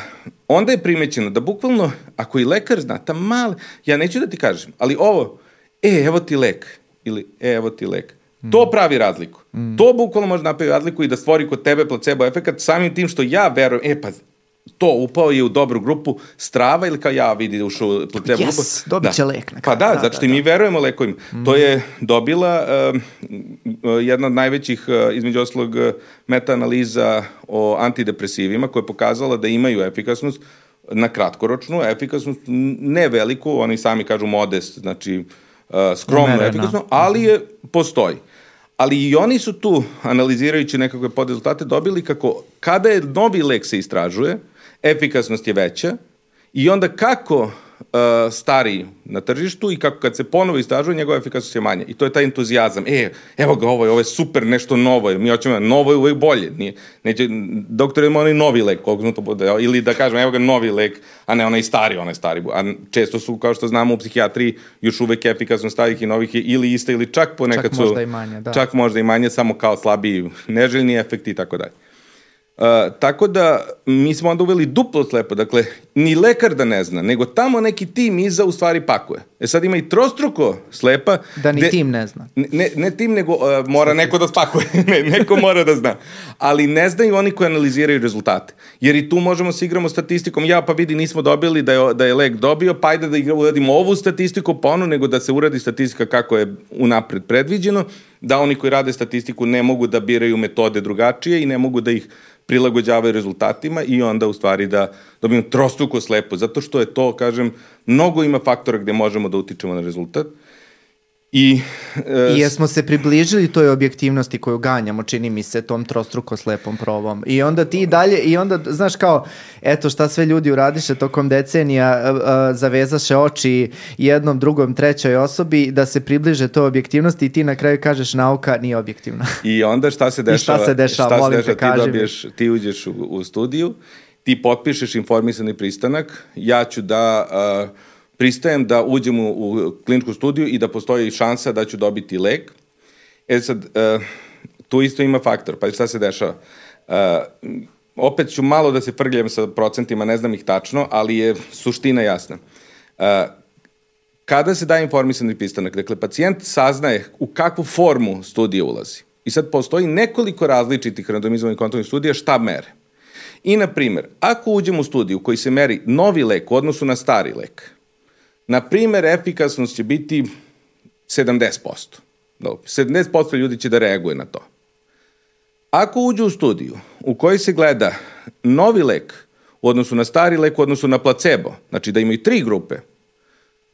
onda je primećeno da bukvalno, ako i lekar zna, ta male, ja neću da ti kažem, ali ovo, e, evo ti lek, ili e, evo ti lek, mm. to pravi razliku. Mm. To bukvalno može napraviti razliku i da stvori kod tebe placebo efekat samim tim što ja verujem, e, pa to upao je u dobru grupu strava ili kao ja vidi ušao u placebo yes, grupu. Yes, dobit će da. lek. Pa da, da zato što da, da. mi verujemo lekovima. Mm. To je dobila uh, jedna od najvećih, uh, između oslog, uh, meta-analiza o antidepresivima koja je pokazala da imaju efikasnost na kratkoročnu, efikasnost ne veliku, oni sami kažu modest, znači uh, skromno efikasno, ali je, postoji. Ali i oni su tu, analizirajući nekakve podrezultate, dobili kako kada je novi lek se istražuje, efikasnost je veća i onda kako uh, stari na tržištu i kako kad se ponovo istražuje, njegova efikasnost je manja. I to je taj entuzijazam. E, evo ga, ovo je, ovo je super, nešto novo je. Mi hoćemo, novo je uvek bolje. Nije, neće, doktor ima onaj novi lek, koliko to bude, ili da kažem, evo ga novi lek, a ne onaj stari, onaj stari. A često su, kao što znamo u psihijatriji, još uvek efikasnost starih i novih je ili ista ili čak ponekad čak su... Čak možda i manje, da. Čak možda i manje, samo kao slabiji neželjni efekti i tako dalje. Tako da mi smo onda uveli duplo slepo, dakle, ni lekar da ne zna, nego tamo neki tim iza u stvari pakuje. E sad ima i trostruko slepa. Da ni de, tim ne zna. Ne, ne tim, nego uh, mora neko da spakuje, (laughs) ne, neko mora da zna. Ali ne znaju oni koji analiziraju rezultate. Jer i tu možemo se igramo statistikom, ja pa vidi nismo dobili da je, da je lek dobio, pa ajde da uradimo ovu statistiku, pa onu, nego da se uradi statistika kako je unapred predviđeno, da oni koji rade statistiku ne mogu da biraju metode drugačije i ne mogu da ih prilagođavaju rezultatima i onda u stvari da dobijemo trostruko slepo, zato što je to, kažem, mnogo ima faktora gde možemo da utičemo na rezultat. I, e, I jesmo se približili toj objektivnosti koju ganjamo, čini mi se, tom trostruko slepom probom. I onda ti dalje, i onda, znaš kao, eto šta sve ljudi uradiše tokom decenija, a, a, zavezaše oči jednom, drugom, trećoj osobi da se približe toj objektivnosti i ti na kraju kažeš nauka nije objektivna. I onda šta se dešava? (laughs) I šta se dešava, šta molim se dešava, te, kaži ti, dobiješ, ti uđeš u, u studiju, ti potpišeš informisani pristanak, ja ću da... A, pristajem da uđem u, u kliničku studiju i da postoji šansa da ću dobiti lek. E sad, uh, tu isto ima faktor, pa šta se dešava? Uh, opet ću malo da se frgljam sa procentima, ne znam ih tačno, ali je suština jasna. Uh, kada se daje informisani pistanak, dakle, pacijent saznaje u kakvu formu studija ulazi. I sad postoji nekoliko različitih randomizovanih kontrolnih studija šta mere. I, na primer, ako uđem u studiju koji se meri novi lek u odnosu na stari lek, Na primer, efikasnost će biti 70%. Dobro, 70% ljudi će da reaguje na to. Ako uđu u studiju u kojoj se gleda novi lek u odnosu na stari lek u odnosu na placebo, znači da imaju tri grupe,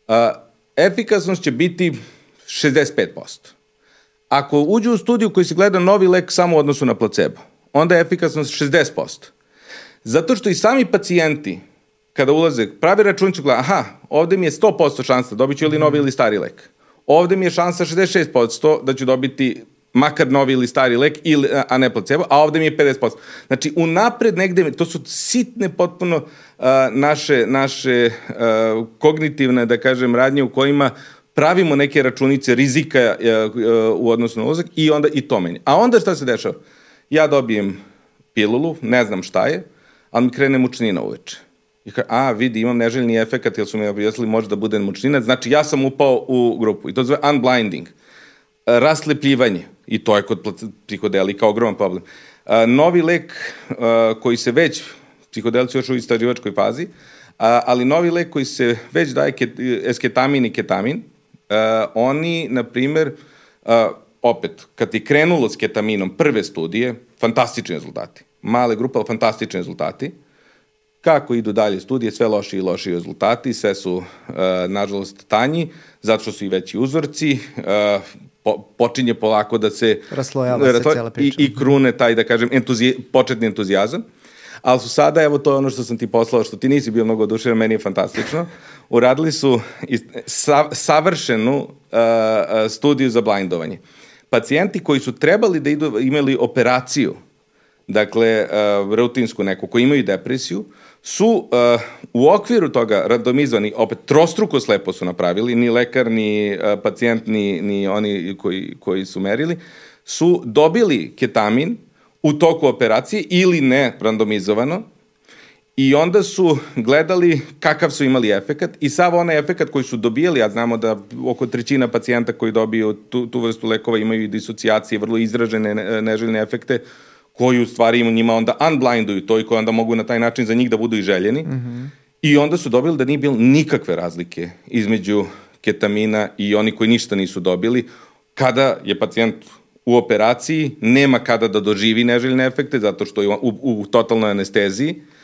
a, efikasnost će biti 65%. Ako uđu u studiju u kojoj se gleda novi lek samo u odnosu na placebo, onda je efikasnost 60%. Zato što i sami pacijenti kada ulaze, pravi računicu, gleda, aha, ovde mi je 100% šansa, dobit ću ili novi ili stari lek. Ovde mi je šansa 66% da ću dobiti makar novi ili stari lek, ili, a ne placebo, a ovde mi je 50%. Znači, unapred negde, to su sitne potpuno uh, naše, naše uh, kognitivne, da kažem, radnje u kojima pravimo neke računice rizika uh, uh, u odnosu na ulazak i onda i to meni. A onda šta se dešava? Ja dobijem pilulu, ne znam šta je, ali mi krene mučnina uveče I kaže, a, vidi, imam neželjni efekt, jer su mi objasnili može da bude mučnina. Znači, ja sam upao u grupu. I to zove unblinding. Raslepljivanje. I to je kod psihodelika ogroman problem. Novi lek koji se već, psihodelici još u istraživačkoj fazi, ali novi lek koji se već daje esketamin i ketamin, oni, na primer, opet, kad je krenulo s ketaminom prve studije, fantastični rezultati. Male grupe, ali fantastični rezultati Kako idu dalje studije, sve loši i loši rezultati, sve su, uh, nažalost, tanji, zato što su i veći uzorci, uh, po, počinje polako da se... Raslojava se cijela priča. I, I krune taj, da kažem, entuzija, početni entuzijazam. Ali su sada, evo to je ono što sam ti poslao, što ti nisi bio mnogo odušen, meni je fantastično. Uradili su sa, savršenu uh, studiju za blindovanje. Pacijenti koji su trebali da idu, imali operaciju, dakle, uh, rutinsku neku, koji imaju depresiju, su uh, u okviru toga randomizovani, opet trostruko slepo su napravili, ni lekar, ni uh, pacijent, ni, ni oni koji, koji su merili, su dobili ketamin u toku operacije ili ne randomizovano i onda su gledali kakav su imali efekat i sav onaj efekat koji su dobijali, a znamo da oko trećina pacijenta koji dobiju tu, tu vrstu lekova imaju i disocijacije, vrlo izražene neželjene efekte, koji u stvari njima onda unblinduju to i koji onda mogu na taj način za njih da budu i željeni. Mm -hmm. I onda su dobili da nije bilo nikakve razlike između ketamina i oni koji ništa nisu dobili. Kada je pacijent u operaciji, nema kada da doživi neželjne efekte, zato što je u, u, u totalnoj anesteziji. Uh,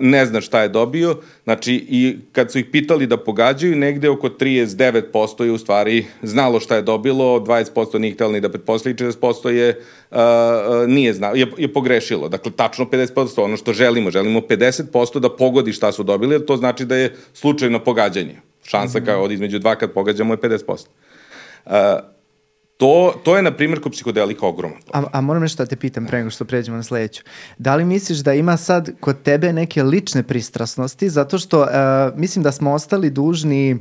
ne zna šta je dobio, znači i kad su ih pitali da pogađaju, negde oko 39% je u stvari znalo šta je dobilo, 20% nije htjelo ni da pretposli, 40% je, uh, nije znalo, je, je pogrešilo. Dakle, tačno 50% ono što želimo, želimo 50% da pogodi šta su dobili, jer to znači da je slučajno pogađanje. Šansa mm -hmm. kao od između dva kad pogađamo je 50%. Uh, To, to je, na primjer, kod psihodelika ogroman. A, a moram nešto da te pitam pre nego što pređemo na sledeću. Da li misliš da ima sad kod tebe neke lične pristrasnosti? Zato što uh, mislim da smo ostali dužni uh,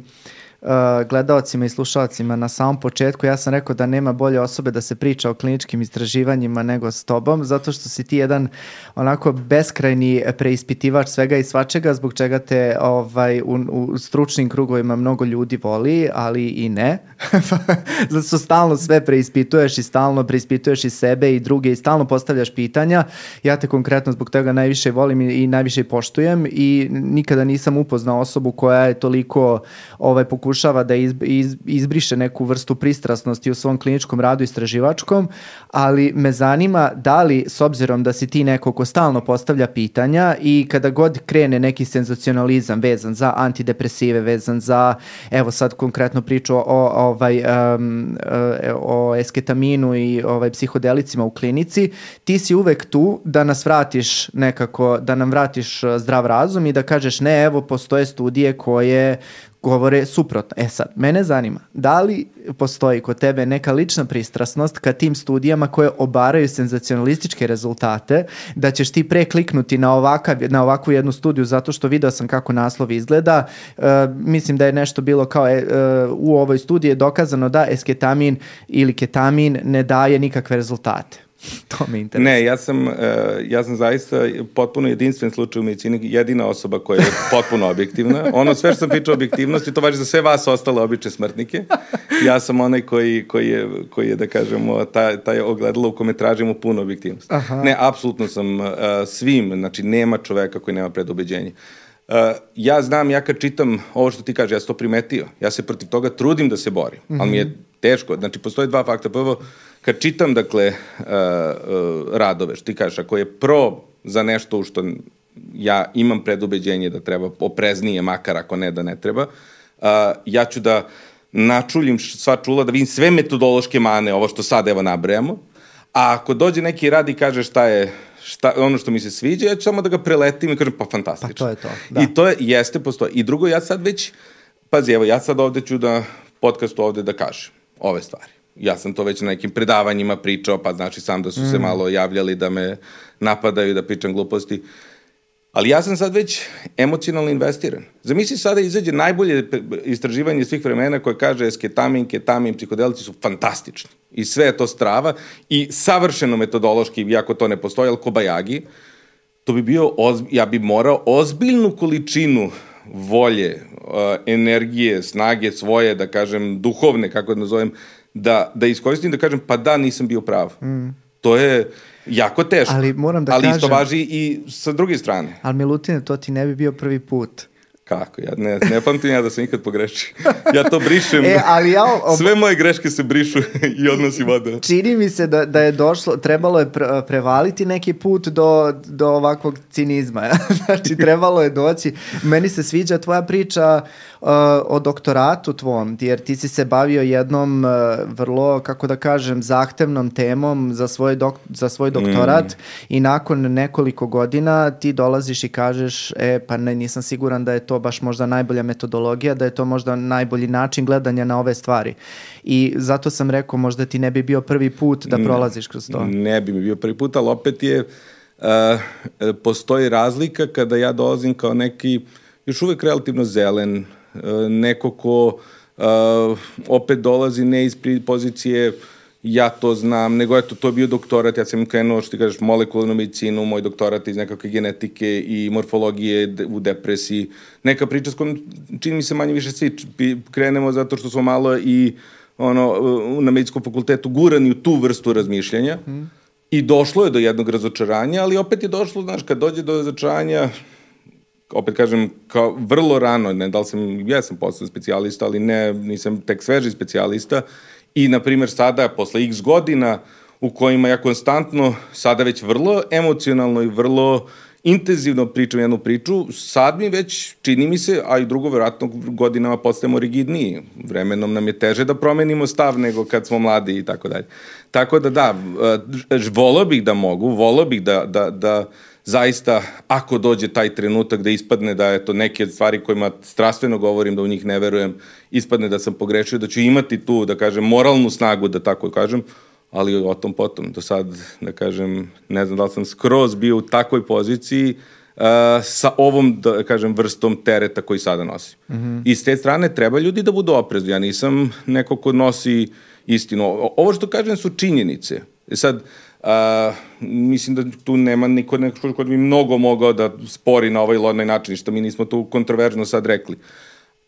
uh, gledalcima i slušalcima na samom početku, ja sam rekao da nema bolje osobe da se priča o kliničkim istraživanjima nego s tobom, zato što si ti jedan onako beskrajni preispitivač svega i svačega, zbog čega te ovaj, u, u stručnim krugovima mnogo ljudi voli, ali i ne. (laughs) zato što stalno sve preispituješ i stalno preispituješ i sebe i druge i stalno postavljaš pitanja. Ja te konkretno zbog toga najviše volim i, i najviše poštujem i nikada nisam upoznao osobu koja je toliko ovaj, pokušala pokušava da iz, iz, izbriše neku vrstu pristrasnosti u svom kliničkom radu istraživačkom, ali me zanima da li, s obzirom da si ti neko ko stalno postavlja pitanja i kada god krene neki senzacionalizam vezan za antidepresive, vezan za, evo sad konkretno priču o, o, ovaj, um, o esketaminu i ovaj, psihodelicima u klinici, ti si uvek tu da nas vratiš nekako, da nam vratiš zdrav razum i da kažeš ne, evo postoje studije koje govore suprotno. E sad, mene zanima, da li postoji kod tebe neka lična pristrasnost ka tim studijama koje obaraju senzacionalističke rezultate, da ćeš ti pre kliknuti na, ovakav, na ovakvu jednu studiju zato što video sam kako naslov izgleda. E, mislim da je nešto bilo kao e, e, u ovoj studiji je dokazano da esketamin ili ketamin ne daje nikakve rezultate. (laughs) to me interesuje. Ne, ja sam, uh, ja sam zaista potpuno jedinstven slučaj u medicini, jedina osoba koja je (laughs) potpuno objektivna. Ono sve što sam pričao objektivnosti, to važi za sve vas ostale obične smrtnike. Ja sam onaj koji, koji, je, koji je, da kažemo, taj, taj ogledalo u kome tražimo puno objektivnost. Aha. Ne, apsolutno sam uh, svim, znači nema čoveka koji nema predubeđenje. Uh, ja znam, ja kad čitam ovo što ti kaže, ja sam to primetio, ja se protiv toga trudim da se borim, mm -hmm. ali mi je mhm. Teško. Znači, postoje dva fakta. Prvo, kad čitam, dakle, uh, uh, radove, što ti kažeš, ako je pro za nešto u što ja imam predubeđenje da treba opreznije, makar ako ne da ne treba, uh, ja ću da načuljim sva čula, da vidim sve metodološke mane, ovo što sad evo nabrajamo, a ako dođe neki rad i kaže šta je šta, ono što mi se sviđa, ja ću samo da ga preletim i kažem, pa fantastično. Pa to je to, da. I to je, jeste, postoji. I drugo, ja sad već, pazi, evo, ja sad ovde ću da, podcastu ovde da kažem ove stvari ja sam to već na nekim predavanjima pričao, pa znači sam da su mm. se malo javljali da me napadaju, da pričam gluposti. Ali ja sam sad već emocionalno investiran. Zamisli sada izađe najbolje istraživanje svih vremena koje kaže esketamin, ketamin, psihodelici su fantastični. I sve je to strava i savršeno metodološki, iako to ne postoji, ali kobajagi, to bi bio, ozb... ja bi morao ozbiljnu količinu volje, uh, energije, snage svoje, da kažem, duhovne, kako da nazovem, da, da iskoristim da kažem pa da nisam bio prav. Mm. To je jako teško. Ali moram da ali kažem... isto važi i sa druge strane. Ali Milutine, to ti ne bi bio prvi put Kako? Ja ne, ne pamtim ja da sam ikad pogrešio. Ja to brišem. (laughs) E, ali ja... Ob... Sve moje greške se brišu i odnosi voda. Čini mi se da, da je došlo, trebalo je pre, prevaliti neki put do, do ovakvog cinizma. (laughs) znači, trebalo je doći. Meni se sviđa tvoja priča uh, o doktoratu tvom, jer ti si se bavio jednom uh, vrlo, kako da kažem, zahtevnom temom za svoj, dok, za svoj doktorat mm. i nakon nekoliko godina ti dolaziš i kažeš, e, pa ne, nisam siguran da je to baš možda najbolja metodologija, da je to možda najbolji način gledanja na ove stvari. I zato sam rekao, možda ti ne bi bio prvi put da prolaziš kroz to. Ne bi mi bio prvi put, ali opet je, uh, postoji razlika kada ja dolazim kao neki, još uvek relativno zelen, uh, neko ko uh, opet dolazi ne iz pozicije ja to znam, nego eto, to je bio doktorat, ja sam krenuo, što ti kažeš, molekularnu medicinu, moj doktorat iz nekakve genetike i morfologije u depresiji. Neka priča s kojom čini mi se manje više svi krenemo zato što smo malo i ono, na medicinskom fakultetu gurani u tu vrstu razmišljanja. Mm. I došlo je do jednog razočaranja, ali opet je došlo, znaš, kad dođe do razočaranja, opet kažem, kao vrlo rano, ne da li sam, ja sam postao specijalista, ali ne, nisam tek sveži specijalista, I, na primjer, sada, posle x godina, u kojima ja konstantno, sada već vrlo emocionalno i vrlo intenzivno pričam jednu priču, sad mi već, čini mi se, a i drugo, verovatno godinama postajemo rigidniji. Vremenom nam je teže da promenimo stav nego kad smo mladi i tako dalje. Tako da da, volao bih da mogu, volao bih da, da, da zaista, ako dođe taj trenutak da ispadne da je to neke stvari kojima strastveno govorim, da u njih ne verujem, ispadne da sam pogrešio, da ću imati tu, da kažem, moralnu snagu, da tako kažem, ali o tom potom. Do sad, da kažem, ne znam da li sam skroz bio u takvoj poziciji uh, sa ovom, da kažem, vrstom tereta koji sada nosim. Mm -hmm. I s te strane treba ljudi da budu oprezni. Ja nisam neko ko nosi istinu. Ovo što kažem su činjenice. E sad, Uh, mislim da tu nema niko neko ko bi mnogo mogao da spori na ovaj ili onaj način, što mi nismo tu kontroverzno sad rekli.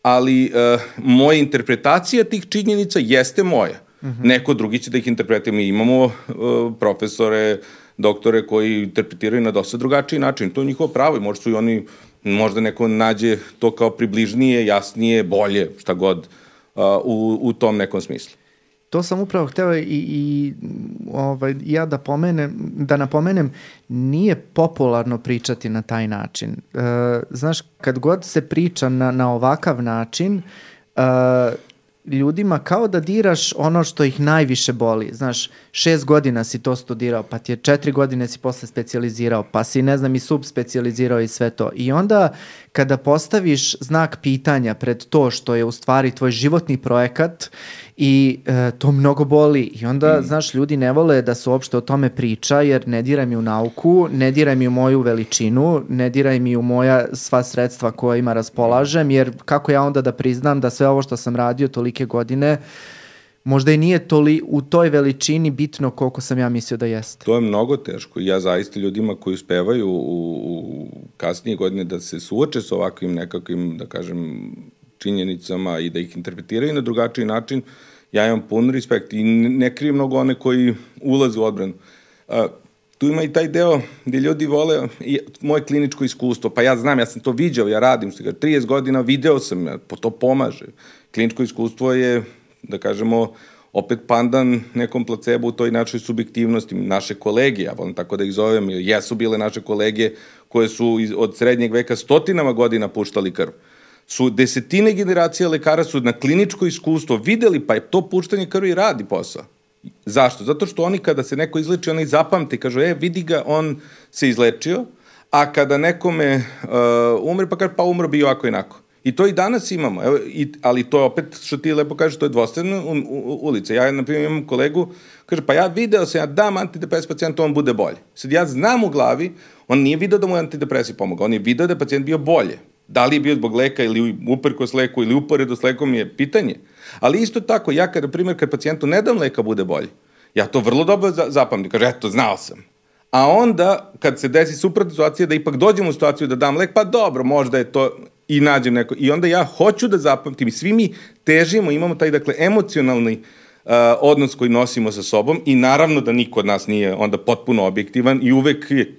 Ali uh, moja interpretacija tih činjenica jeste moja. Uh mhm. -huh. Neko drugi će da ih interpretuje. Mi imamo uh, profesore, doktore koji interpretiraju na dosta drugačiji način. To je njihovo pravo i možda su i oni, možda neko nađe to kao približnije, jasnije, bolje, šta god, uh, u, u tom nekom smislu to sam upravo hteo i, i ovaj, ja da, pomenem, da napomenem, nije popularno pričati na taj način. E, znaš, kad god se priča na, na ovakav način, e, ljudima kao da diraš ono što ih najviše boli. Znaš, šest godina si to studirao, pa ti je četiri godine si posle specializirao, pa si, ne znam, i subspecializirao i sve to. I onda kada postaviš znak pitanja pred to što je u stvari tvoj životni projekat i e, to mnogo boli i onda, mm. znaš, ljudi ne vole da se uopšte o tome priča jer ne diraj mi u nauku, ne diraj mi u moju veličinu, ne diraj mi u moja sva sredstva kojima raspolažem jer kako ja onda da priznam da sve ovo što sam radio tolike godine možda i nije toli, u toj veličini bitno koliko sam ja mislio da jeste. To je mnogo teško ja zaista ljudima koji uspevaju u, u kasnije godine da se suoče sa ovakvim nekakvim, da kažem, činjenicama i da ih interpretiraju na drugačiji način, ja imam pun respekt i ne krijem mnogo one koji ulaze u odbranu. A, tu ima i taj deo gde ljudi vole i moje kliničko iskustvo, pa ja znam, ja sam to viđao, ja radim, 30 godina video sam, ja, po to pomaže. Kliničko iskustvo je, da kažemo, opet pandan nekom placebo u toj našoj subjektivnosti. Naše kolege, ja volim tako da ih zovem, jesu bile naše kolege koje su iz, od srednjeg veka stotinama godina puštali krv. Su desetine generacija lekara su na kliničko iskustvo videli pa je to puštanje krvi radi posao. Zašto? Zato što oni kada se neko izleči, oni zapamte kažu, e, vidi ga, on se izlečio, a kada nekome uh, umre, pa kaže, pa umro bi ovako i onako. I to i danas imamo, evo, i, ali to je opet, što ti lepo kažeš, to je dvostavna ulica. Ja, na primjer, imam kolegu, kaže, pa ja video sam, ja dam antidepresiv pacijentu, on bude bolje. Sad ja znam u glavi, on nije video da mu je antidepresiv pomoga, on je video da je pacijent bio bolje. Da li je bio zbog leka ili uprkos leku ili uporedo s lekom je pitanje. Ali isto tako, ja kada, primjer, kad pacijentu ne dam leka bude bolji, ja to vrlo dobro zapamtim, kaže, eto, znao sam. A onda, kad se desi suprotna situacija, da ipak dođem u situaciju da dam lek, pa dobro, možda je to i nađem neko. I onda ja hoću da zapamtim i svi mi težimo, imamo taj, dakle, emocionalni uh, odnos koji nosimo sa sobom i naravno da niko od nas nije onda potpuno objektivan i uvek je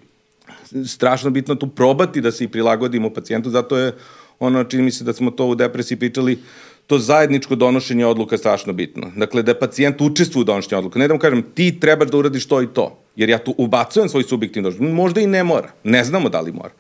strašno bitno tu probati da se i prilagodimo pacijentu, zato je ono čini mi se da smo to u depresiji pričali, to zajedničko donošenje odluka strašno bitno. Dakle, da pacijent učestvuje u donošenju odluka. Ne da mu kažem, ti trebaš da uradiš to i to. Jer ja tu ubacujem svoj subjektivni doživljaj. Možda i ne mora. Ne znamo da li mora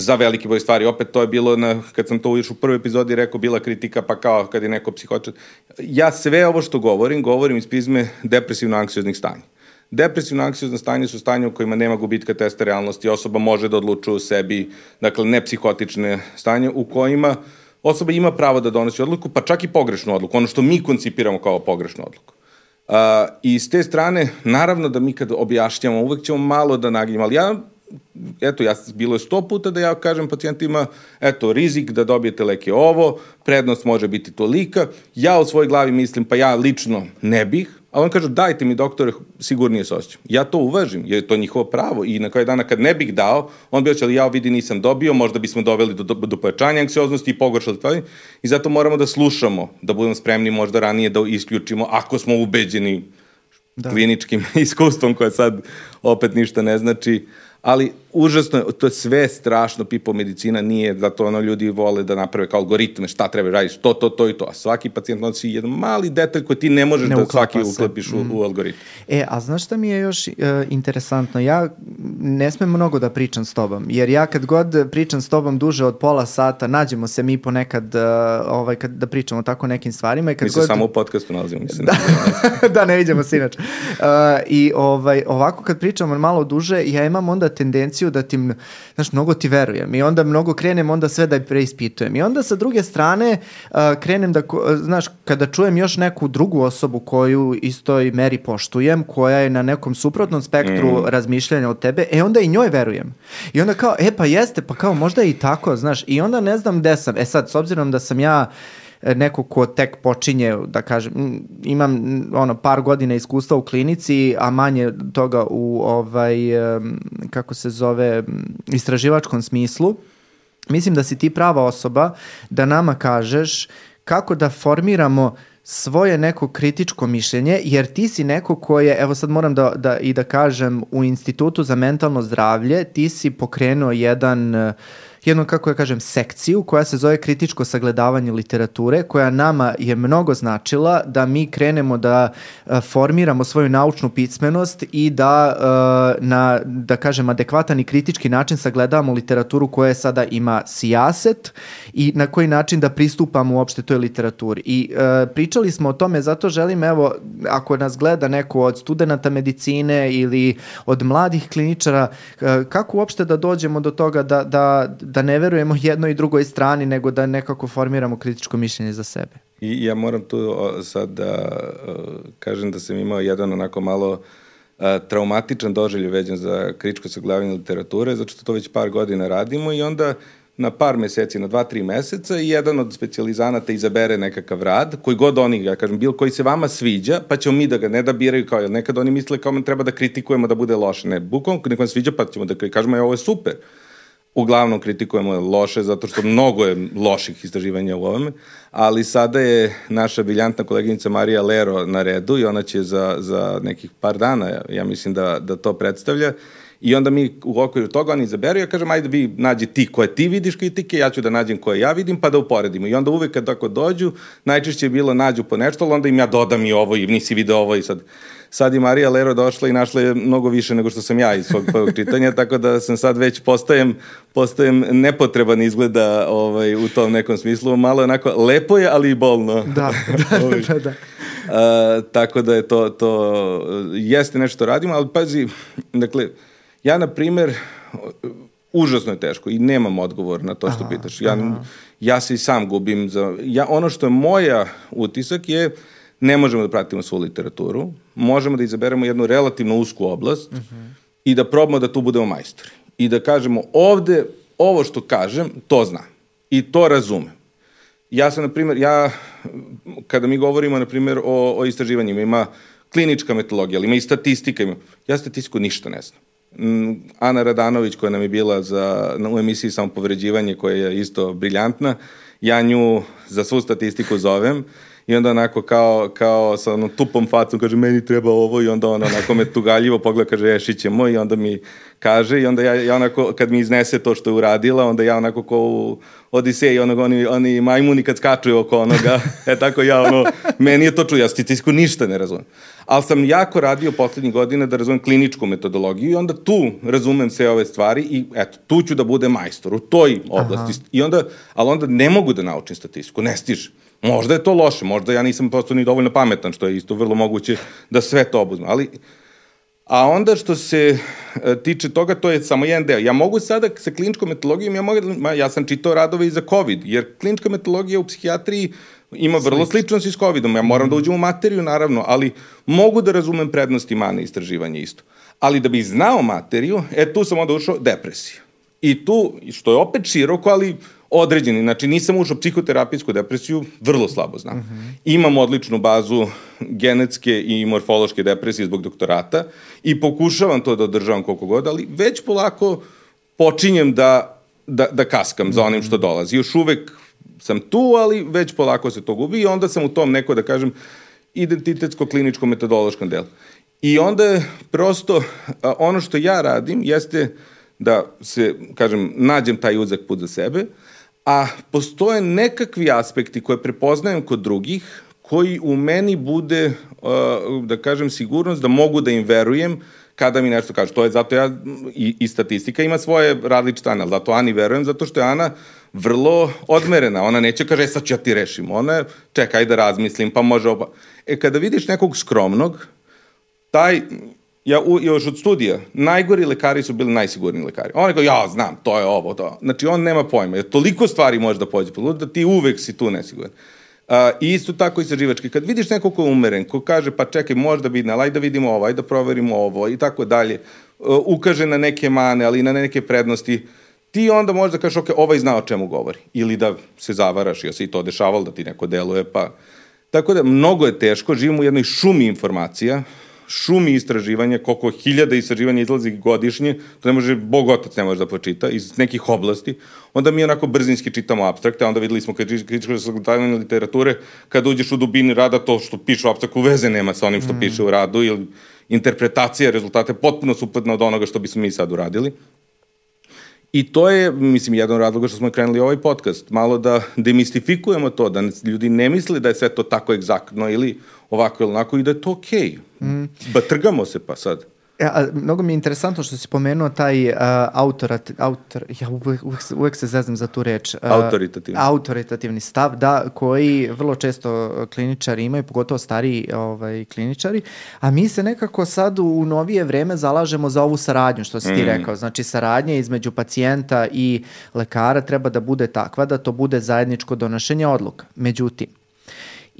za veliki broj stvari. Opet to je bilo, na, kad sam to još u prvoj epizodi rekao, bila kritika, pa kao kad je neko psihočan. Ja sve ovo što govorim, govorim iz prizme depresivno-anksioznih stanja. Depresivno-anksiozne stanje su stanje u kojima nema gubitka testa realnosti, osoba može da odlučuje u sebi, dakle, ne psihotične stanje, u kojima osoba ima pravo da donosi odluku, pa čak i pogrešnu odluku, ono što mi koncipiramo kao pogrešnu odluku. Uh, I s te strane, naravno da mi kad objašnjamo, uvek ćemo malo da naginjamo, ali ja eto, ja, bilo je sto puta da ja kažem pacijentima, eto, rizik da dobijete leke ovo, prednost može biti tolika, ja u svojoj glavi mislim, pa ja lično ne bih, a on kaže, dajte mi doktore, sigurnije se osjećam. Ja to uvažim, jer je to njihovo pravo i na kraju dana kad ne bih dao, on bi oćeli, ja vidi nisam dobio, možda bismo doveli do, do, do pojačanja anksioznosti i pogoršali stvari i zato moramo da slušamo, da budemo spremni možda ranije da isključimo, ako smo ubeđeni da. kliničkim (laughs) iskustvom koje sad opet ništa ne znači, ali užasno, to je sve strašno, pipo medicina nije, zato ono ljudi vole da naprave kao algoritme, šta treba radiš, to, to, to i to, a svaki pacijent nosi jedan mali detalj koji ti ne možeš ne da svaki se. uklepiš u, mm. u algoritmu. E, a znaš šta mi je još uh, interesantno? Ja ne smem mnogo da pričam s tobom, jer ja kad god pričam s tobom duže od pola sata, nađemo se mi ponekad uh, ovaj, kad, da pričamo tako nekim stvarima. I kad mi se god... samo u podcastu nalazimo, mislim. da, (laughs) da, ne vidimo se inače. Uh, I ovaj, ovako kad pričamo malo duže, ja imam onda tendenciju da ti, znaš, mnogo ti verujem i onda mnogo krenem onda sve da preispitujem. I onda sa druge strane uh, krenem da, znaš, kada čujem još neku drugu osobu koju istoj meri poštujem, koja je na nekom suprotnom spektru mm. razmišljanja od tebe, e onda i njoj verujem. I onda kao, e pa jeste, pa kao možda i tako, znaš, i onda ne znam gde sam. E sad, s obzirom da sam ja uh, neko ko tek počinje, da kažem, imam ono par godina iskustva u klinici, a manje toga u ovaj kako se zove istraživačkom smislu. Mislim da si ti prava osoba da nama kažeš kako da formiramo svoje neko kritičko mišljenje, jer ti si neko koje, evo sad moram da, da i da kažem, u Institutu za mentalno zdravlje ti si pokrenuo jedan uh, jednu, kako ja kažem, sekciju koja se zove kritičko sagledavanje literature, koja nama je mnogo značila da mi krenemo da uh, formiramo svoju naučnu pismenost i da uh, na, da kažem, adekvatan i kritički način sagledavamo literaturu koja sada ima sijaset i na koji način da pristupamo uopšte toj literaturi. I uh, pričali smo o tome, zato želim, evo, ako nas gleda neko od studenta medicine ili od mladih kliničara, kako uopšte da dođemo do toga da, da, da ne verujemo jednoj i drugoj strani, nego da nekako formiramo kritičko mišljenje za sebe. I ja moram tu sad da kažem da sam imao jedan onako malo traumatičan doželj veđan za kritičko saglavanje literature, zato što to već par godina radimo i onda na par meseci, na dva, tri meseca i jedan od specializanata izabere nekakav rad, koji god oni, ja kažem, bil koji se vama sviđa, pa ćemo mi da ga ne da biraju kao, jer nekad oni misle kao treba da kritikujemo da bude loše. Ne, bukom, neko vam sviđa, pa ćemo da kažemo, je, ovo je super uglavnom kritikujemo loše, zato što mnogo je loših istraživanja u ovome, ali sada je naša briljantna koleginica Marija Lero na redu i ona će za, za nekih par dana, ja mislim da, da to predstavlja, I onda mi u okviru toga oni izaberu, ja kažem, ajde vi nađi ti koje ti vidiš kritike, ja ću da nađem koje ja vidim, pa da uporedimo. I onda uvek kad tako dođu, najčešće je bilo nađu po nešto, ali onda im ja dodam i ovo i nisi video ovo i sad sad i Marija Lero došla i našla je mnogo više nego što sam ja iz svog prvog čitanja, tako da sam sad već postajem, postajem nepotreban izgleda ovaj, u tom nekom smislu. Malo onako, lepo je, ali i bolno. Da, da, (laughs) da, da. Uh, tako da je to, to jeste nešto radimo, ali pazi, dakle, ja na primer, užasno je teško i nemam odgovor na to što aha, pitaš. Ja, aha. ja se i sam gubim za... Ja, ono što je moja utisak je uh, ne možemo da pratimo svu literaturu, možemo da izaberemo jednu relativno usku oblast uh. -huh. i da probamo da tu budemo majstori. I da kažemo ovde, ovo što kažem, to znam. I to razumem. Ja sam, na primjer, ja, kada mi govorimo, na primjer, o, o istraživanjima, ima klinička metodologija, ali ima i statistika. Ima, ja statistiku ništa ne znam. Mm, Ana Radanović, koja nam je bila za, u emisiji Samopovređivanje, koja je isto briljantna, ja nju za svu statistiku zovem i onda onako kao, kao sa onom tupom facom kaže meni treba ovo i onda ona onako me tugaljivo pogleda kaže ješićemo i onda mi kaže i onda ja, ja onako kad mi iznese to što je uradila onda ja onako ko u Odiseji onog oni, oni majmuni kad skaču oko onoga (laughs) e tako ja ono meni je to čuo ja statistiku ništa ne razumem ali sam jako radio poslednjih godina da razumem kliničku metodologiju i onda tu razumem sve ove stvari i eto, tu ću da bude majstor u toj oblasti. Aha. I onda, ali onda ne mogu da naučim statistiku, ne stiže. Možda je to loše, možda ja nisam prosto ni dovoljno pametan, što je isto vrlo moguće da sve to obuzme, ali A onda što se e, tiče toga, to je samo jedan deo. Ja mogu sada sa kliničkom metodologijom, ja, mogu, ma, ja sam čitao radove i za COVID, jer klinička metodologija u psihijatriji ima vrlo sličnost i s COVID-om. Ja moram da uđem u materiju, naravno, ali mogu da razumem prednosti mane istraživanja isto. Ali da bi znao materiju, e tu sam onda ušao depresija. I tu, što je opet široko, ali određeni. Znači, nisam ušao psihoterapijsku depresiju, vrlo slabo znam. Uh mhm. -huh. Imam odličnu bazu genetske i morfološke depresije zbog doktorata i pokušavam to da održavam koliko god, ali već polako počinjem da, da, da kaskam za onim što mhm. dolazi. Još uvek sam tu, ali već polako se to gubi i onda sam u tom neko, da kažem, identitetsko-kliničko-metodološkom delu. I onda je prosto, ono što ja radim jeste da se, kažem, nađem taj uzak put za sebe, a postoje nekakvi aspekti koje prepoznajem kod drugih, koji u meni bude, da kažem, sigurnost da mogu da im verujem kada mi nešto kaže. To je zato ja, i, i statistika ima svoje različite anal. Zato Ani verujem, zato što je Ana vrlo odmerena. Ona neće kaže, e, sad ću ja ti rešim. Ona, čekaj da razmislim, pa može oba. E, kada vidiš nekog skromnog, taj, ja u, još od studija, najgori lekari su bili najsigurniji lekari. On je kao, ja znam, to je ovo, to. Znači, on nema pojma, jer toliko stvari može da pođe po da ti uvek si tu nesiguran. Uh, isto tako i sa živački. Kad vidiš nekog ko je umeren, ko kaže, pa čekaj, možda bi, aj da vidimo ovo, da proverimo ovo i tako dalje, uh, ukaže na neke mane, ali i na neke prednosti, ti onda možeš da kažeš, ok, ovaj zna o čemu govori. Ili da se zavaraš, jer se i to dešavalo, da ti neko deluje, pa... Tako da, mnogo je teško, živimo u jednoj šumi informacija, šumi istraživanja, koliko hiljada istraživanja izlazi godišnje, to ne može, Bog otac ne može da počita, iz nekih oblasti, onda mi onako brzinski čitamo abstrakte, onda videli smo kad kritičko sagledavanje literature, kad uđeš u dubini rada, to što piše u abstraktu veze nema sa onim što mm. piše u radu, ili interpretacija rezultate potpuno suprotna od onoga što bismo mi sad uradili. I to je, mislim, jedan od razloga što smo krenuli ovaj podcast, malo da demistifikujemo to, da ljudi ne misle da je sve to tako egzaktno ili ovako ili onako i da je to okej. Okay. Mm. Ba trgamo se pa sad. E, a, mnogo mi je interesantno što si pomenuo taj uh, autorat, autor, ja uvek, uvek, uvek se zeznam za tu reč. Uh, autoritativni. Autoritativni stav, da, koji vrlo često kliničari imaju, pogotovo stariji ovaj, kliničari, a mi se nekako sad u novije vreme zalažemo za ovu saradnju, što si ti mm. rekao. Znači, saradnja između pacijenta i lekara treba da bude takva da to bude zajedničko donošenje odluka. Međutim,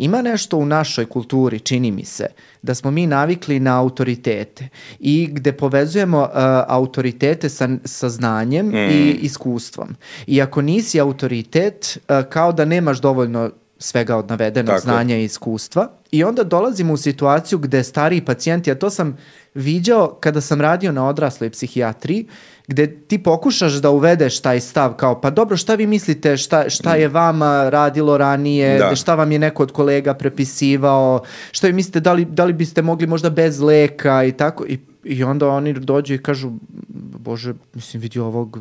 Ima nešto u našoj kulturi, čini mi se, da smo mi navikli na autoritete i gde povezujemo uh, autoritete sa, sa znanjem mm. i iskustvom. I ako nisi autoritet, uh, kao da nemaš dovoljno svega od navedenog Tako. znanja i iskustva. I onda dolazimo u situaciju gde stariji pacijenti, a to sam viđao kada sam radio na odrasloj psihijatriji, gde ti pokušaš da uvedeš taj stav kao pa dobro šta vi mislite šta, šta je vama radilo ranije, da. šta vam je neko od kolega prepisivao, šta vi mislite da li, da li biste mogli možda bez leka i tako i I onda oni dođu i kažu, bože, mislim, vidi ovog,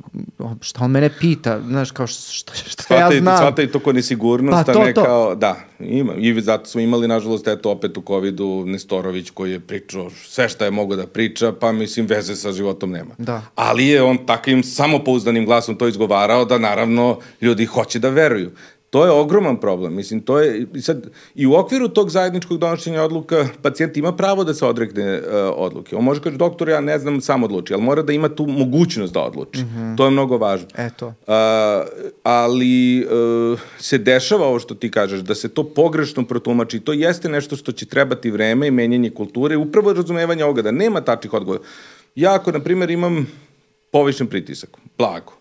šta on mene pita, znaš, kao šta, šta Svata ja znam. Svata i to ko nesigurnost, pa, to, a ne to. kao, da, ima. I zato smo imali, nažalost, eto, opet u COVID-u Nestorović koji je pričao sve šta je mogo da priča, pa mislim, veze sa životom nema. Da. Ali je on takvim samopouzdanim glasom to izgovarao da, naravno, ljudi hoće da veruju. To je ogroman problem. Mislim, to je, sad, i u okviru tog zajedničkog donošenja odluka, pacijent ima pravo da se odrekne uh, odluke. On može kaži, doktor, ja ne znam, sam odluči, ali mora da ima tu mogućnost da odluči. Mm -hmm. To je mnogo važno. Eto. Uh, ali uh, se dešava ovo što ti kažeš, da se to pogrešno protumači. To jeste nešto što će trebati vreme i menjanje kulture, upravo razumevanje ovoga, da nema tačnih odgovora. Ja ako, na primjer, imam povišen pritisak, blago,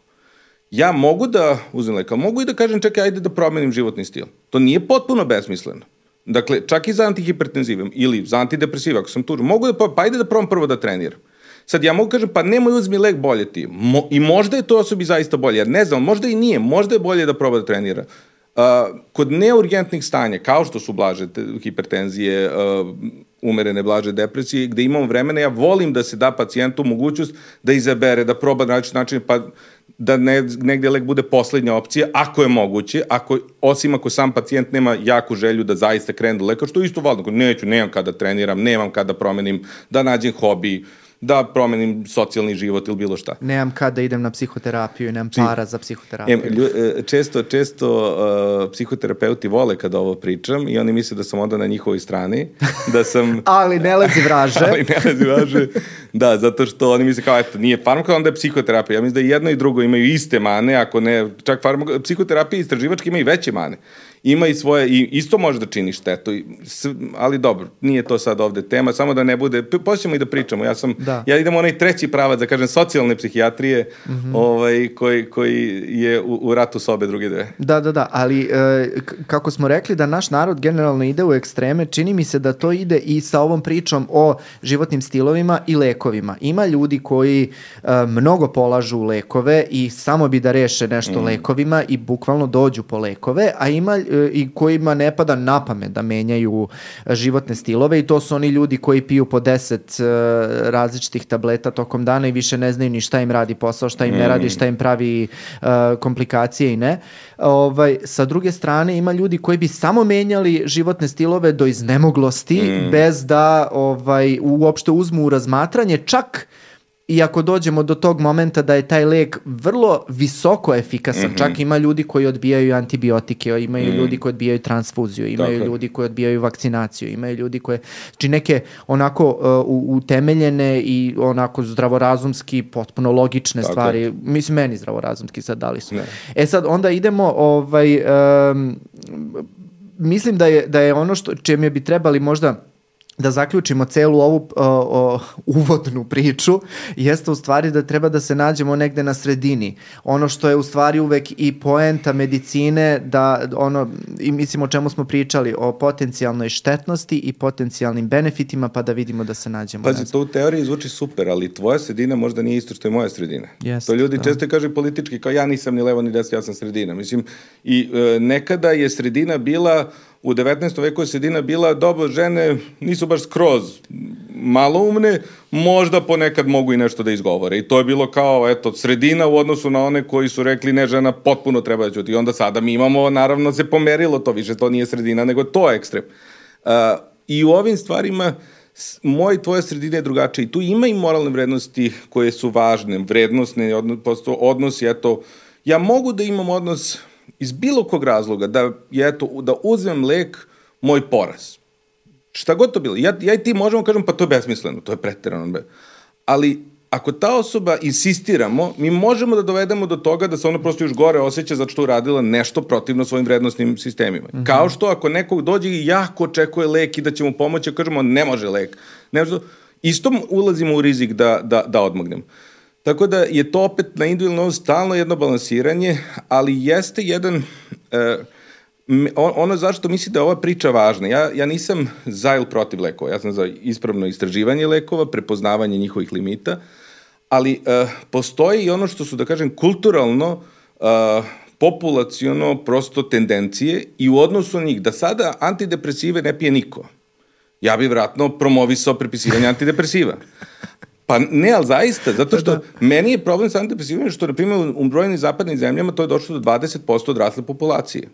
ja mogu da uzem leka, mogu i da kažem čekaj, ajde da promenim životni stil. To nije potpuno besmisleno. Dakle, čak i za antihipertenzive ili za antidepresive, ako sam tužan, mogu da, pa, ajde da probam prvo da treniram. Sad ja mogu kažem, pa nemoj uzmi lek bolje ti. Mo, I možda je to osobi zaista bolje, jer ne znam, možda i nije, možda je bolje da proba da trenira. Uh, kod neurgentnih stanja, kao što su blaže hipertenzije, uh, umerene blaže depresije, gde imamo vremena, ja volim da se da pacijentu mogućnost da izabere, da proba na način pa da ne, negde lek bude poslednja opcija, ako je moguće, ako, osim ako sam pacijent nema jaku želju da zaista krene do leka, što je isto valjno, neću, nemam kada treniram, nemam kada promenim, da nađem hobi, uh, da promenim socijalni život ili bilo šta. Nemam kad da idem na psihoterapiju i nemam para za psihoterapiju. E, lju, e, često, često uh, psihoterapeuti vole kada ovo pričam i oni misle da sam onda na njihovoj strani. Da sam... (laughs) ali ne lezi vraže. (laughs) ali ne lezi vraže. Da, zato što oni misle kao, eto, nije farmaka, onda je psihoterapija. Ja mislim da jedno i drugo imaju iste mane, ako ne, čak farmaka, psihoterapija istraživački ima i veće mane ima i svoje, i isto može da čini štetu, ali dobro, nije to sad ovde tema, samo da ne bude, počnemo i da pričamo, ja sam, da. ja idem onaj treći pravac, da kažem, socijalne psihijatrije, mm -hmm. ovaj, koji, koji je u, u ratu sobe druge dve. Da, da, da, ali e, kako smo rekli da naš narod generalno ide u ekstreme, čini mi se da to ide i sa ovom pričom o životnim stilovima i lekovima. Ima ljudi koji e, mnogo polažu lekove i samo bi da reše nešto mm. lekovima i bukvalno dođu po lekove, a ima i kojima ne pada na pamet da menjaju životne stilove i to su oni ljudi koji piju po 10 uh, različitih tableta tokom dana i više ne znaju ni šta im radi posao, šta im ne radi, mm. šta im pravi uh, komplikacije i ne. Ovaj, sa druge strane ima ljudi koji bi samo menjali životne stilove do iznemoglosti mm. bez da ovaj, uopšte uzmu u razmatranje čak I ako dođemo do tog momenta da je taj lek vrlo visoko efikasan, mm -hmm. čak ima ljudi koji odbijaju antibiotike, imaju mm. ljudi koji odbijaju transfuziju, imaju Dakle. ljudi koji odbijaju vakcinaciju, imaju ljudi koje, znači neke onako uh, utemeljene i onako zdravorazumski, potpuno logične Tako. stvari, mislim meni zdravorazumski sad dali su. Ne. E sad onda idemo ovaj, um, mislim da je, da je ono što, čemu bi trebali možda da zaključimo celu ovu o, o, uvodnu priču jeste u stvari da treba da se nađemo negde na sredini. Ono što je u stvari uvek i poenta medicine da ono i mislim o čemu smo pričali o potencijalnoj štetnosti i potencijalnim benefitima pa da vidimo da se nađemo. Pazi, to u teoriji zvuči super, ali tvoja sredina možda nije isto što je moja sredina. Yes, to ljudi da. često kažu politički kao ja nisam ni levo ni desno, ja sam sredina. Mislim i e, nekada je sredina bila u 19. veku je sredina bila dobro, žene nisu baš skroz maloumne, možda ponekad mogu i nešto da izgovore. I to je bilo kao, eto, sredina u odnosu na one koji su rekli ne, žena potpuno treba da ćuti. I onda sada mi imamo, naravno, se pomerilo to, više to nije sredina, nego to je ekstrem. Uh, I u ovim stvarima moj i tvoja sredina je drugačija i tu ima i moralne vrednosti koje su važne, vrednostne, odnos, odnosi, eto, ja mogu da imam odnos iz bilo kog razloga da, je, eto, da uzmem lek moj poraz. Šta god to bilo. Ja, ja i ti možemo kažem pa to je besmisleno, to je preterano. Ali ako ta osoba insistiramo, mi možemo da dovedemo do toga da se ona prosto još gore osjeća zato što uradila nešto protivno svojim vrednostnim sistemima. Mm -hmm. Kao što ako nekog dođe i jako očekuje lek i da će mu pomoći, kažemo ne može lek. Ne može, isto ulazimo u rizik da, da, da odmognemo. Tako da je to opet na individualno stalno jedno balansiranje, ali jeste jedan... E, ono zašto misli da je ova priča važna, ja, ja nisam za ili protiv lekova, ja sam za ispravno istraživanje lekova, prepoznavanje njihovih limita, ali e, postoji i ono što su, da kažem, kulturalno, e, populaciono, prosto tendencije i u odnosu na njih, da sada antidepresive ne pije niko. Ja bih vratno promovisao prepisivanje antidepresiva. Pa ne, ali zaista, zato što da. meni je problem sa antidepresivima što, na primjer, u brojnim zapadnim zemljama to je došlo do 20% odrasle populacije.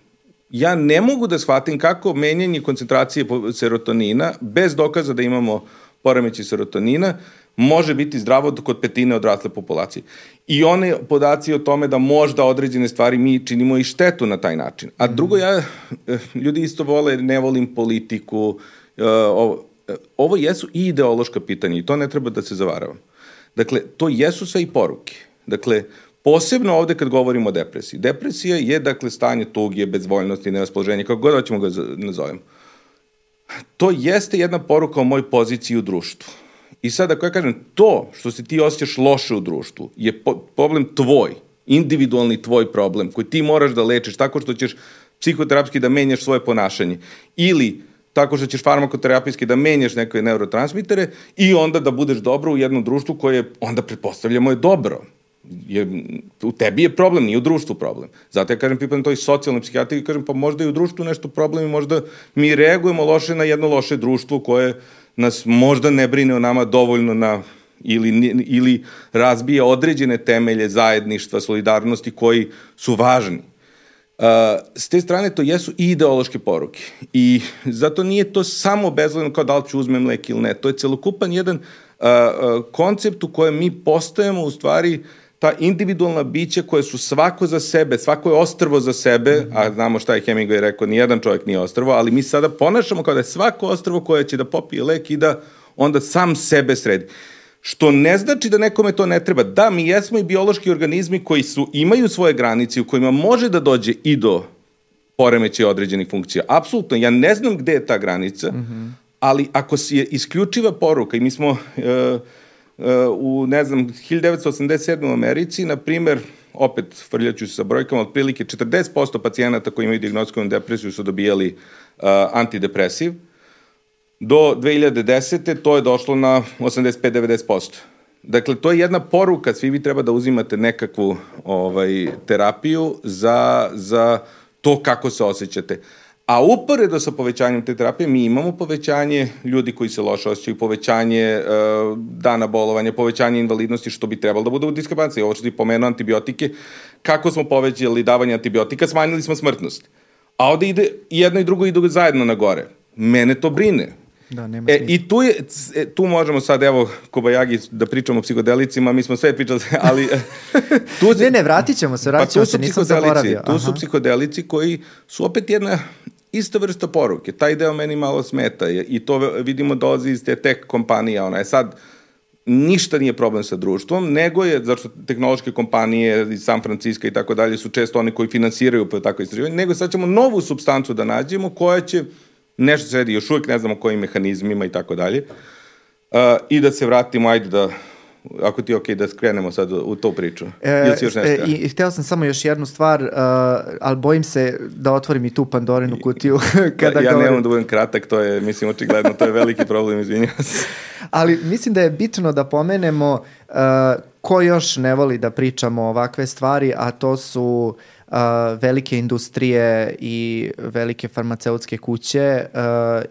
Ja ne mogu da shvatim kako menjanje koncentracije serotonina, bez dokaza da imamo poremeći serotonina, može biti zdravo kod petine odrasle populacije. I one podaci o tome da možda određene stvari mi činimo i štetu na taj način. A drugo, ja, eh, ljudi isto vole, ne volim politiku, uh, ovo, ovo jesu i ideološka pitanja i to ne treba da se zavaravam. Dakle, to jesu sve i poruke. Dakle, posebno ovde kad govorimo o depresiji. Depresija je, dakle, stanje tugije, bezvoljnosti, nevaspoloženja, kako god hoćemo ga nazovemo. To jeste jedna poruka o mojoj poziciji u društvu. I sad, ako ja kažem, to što se ti osjećaš loše u društvu je po problem tvoj, individualni tvoj problem, koji ti moraš da lečiš tako što ćeš psihoterapski da menjaš svoje ponašanje. Ili tako što ćeš farmakoterapijski da menjaš neke neurotransmitere i onda da budeš dobro u jednom društvu koje onda pretpostavljamo je dobro. je, u tebi je problem, nije u društvu problem. Zato ja kažem, pripadam toj socijalnoj psihijatriji, kažem, pa možda i u društvu nešto problem i možda mi reagujemo loše na jedno loše društvo koje nas možda ne brine o nama dovoljno na ili, ili razbije određene temelje zajedništva, solidarnosti koji su važni. Uh, s te strane to jesu i ideološke poruke i zato nije to samo bezgledno kao da li ću uzmem lek ili ne, to je celokupan jedan uh, uh, koncept u kojem mi postajemo u stvari ta individualna bića koje su svako za sebe, svako je ostrvo za sebe, a znamo šta je Hemingway rekao, nijedan čovjek nije ostrvo, ali mi sada ponašamo kao da je svako ostrvo koje će da popije lek i da onda sam sebe sredi. Što ne znači da nekome to ne treba. Da, mi jesmo i biološki organizmi koji su, imaju svoje granice u kojima može da dođe i do poremeće određenih funkcija. Apsolutno, ja ne znam gde je ta granica, mm -hmm. ali ako si je isključiva poruka i mi smo uh, uh, u, ne znam, 1987. u Americi, na primer, opet frljaću se sa brojkama, otprilike 40% pacijenata koji imaju diagnostikovanu depresiju su dobijali uh, antidepresiv, do 2010. to je došlo na 85-90%. Dakle, to je jedna poruka, svi vi treba da uzimate nekakvu ovaj, terapiju za, za to kako se osjećate. A uporedo sa povećanjem te terapije mi imamo povećanje ljudi koji se loše osjećaju, povećanje uh, dana bolovanja, povećanje invalidnosti, što bi trebalo da bude u diskrepanciji. Ovo što ti pomenuo antibiotike, kako smo povećali davanje antibiotika, smanjili smo smrtnost. A ovde ide, jedno i drugo idu zajedno na gore. Mene to brine Da, nema e, I tu, je, e, tu možemo sad, evo, Kobajagi, da pričamo o psihodelicima, mi smo sve pričali, (laughs) ali... (laughs) Tu, ne, ne, vratit ćemo se, vratit ćemo pa se, nisam zaboravio. Tu Aha. su psihodelici koji su opet jedna ista vrsta poruke. Taj deo meni malo smeta je, i to vidimo dolazi iz te tech kompanija, ona je sad, ništa nije problem sa društvom, nego je, zašto tehnološke kompanije iz San Francisco i tako dalje su često oni koji finansiraju pa tako istraživanje, nego sad ćemo novu substancu da nađemo koja će nešto se redi, još uvijek ne znamo kojim mehanizmima i tako dalje. I da se vratimo, ajde da ako ti je okej okay, da skrenemo sad u tu priču. E, Ili si još nešto? E, i, hteo sam samo još jednu stvar, uh, ali bojim se da otvorim i tu Pandorinu kutiju. (laughs) kada ja govorim... nemam da budem kratak, to je, mislim, očigledno, to je veliki problem, izvinjavam se. (laughs) ali mislim da je bitno da pomenemo uh, ko još ne voli da pričamo ovakve stvari, a to su uh, velike industrije i velike farmaceutske kuće uh,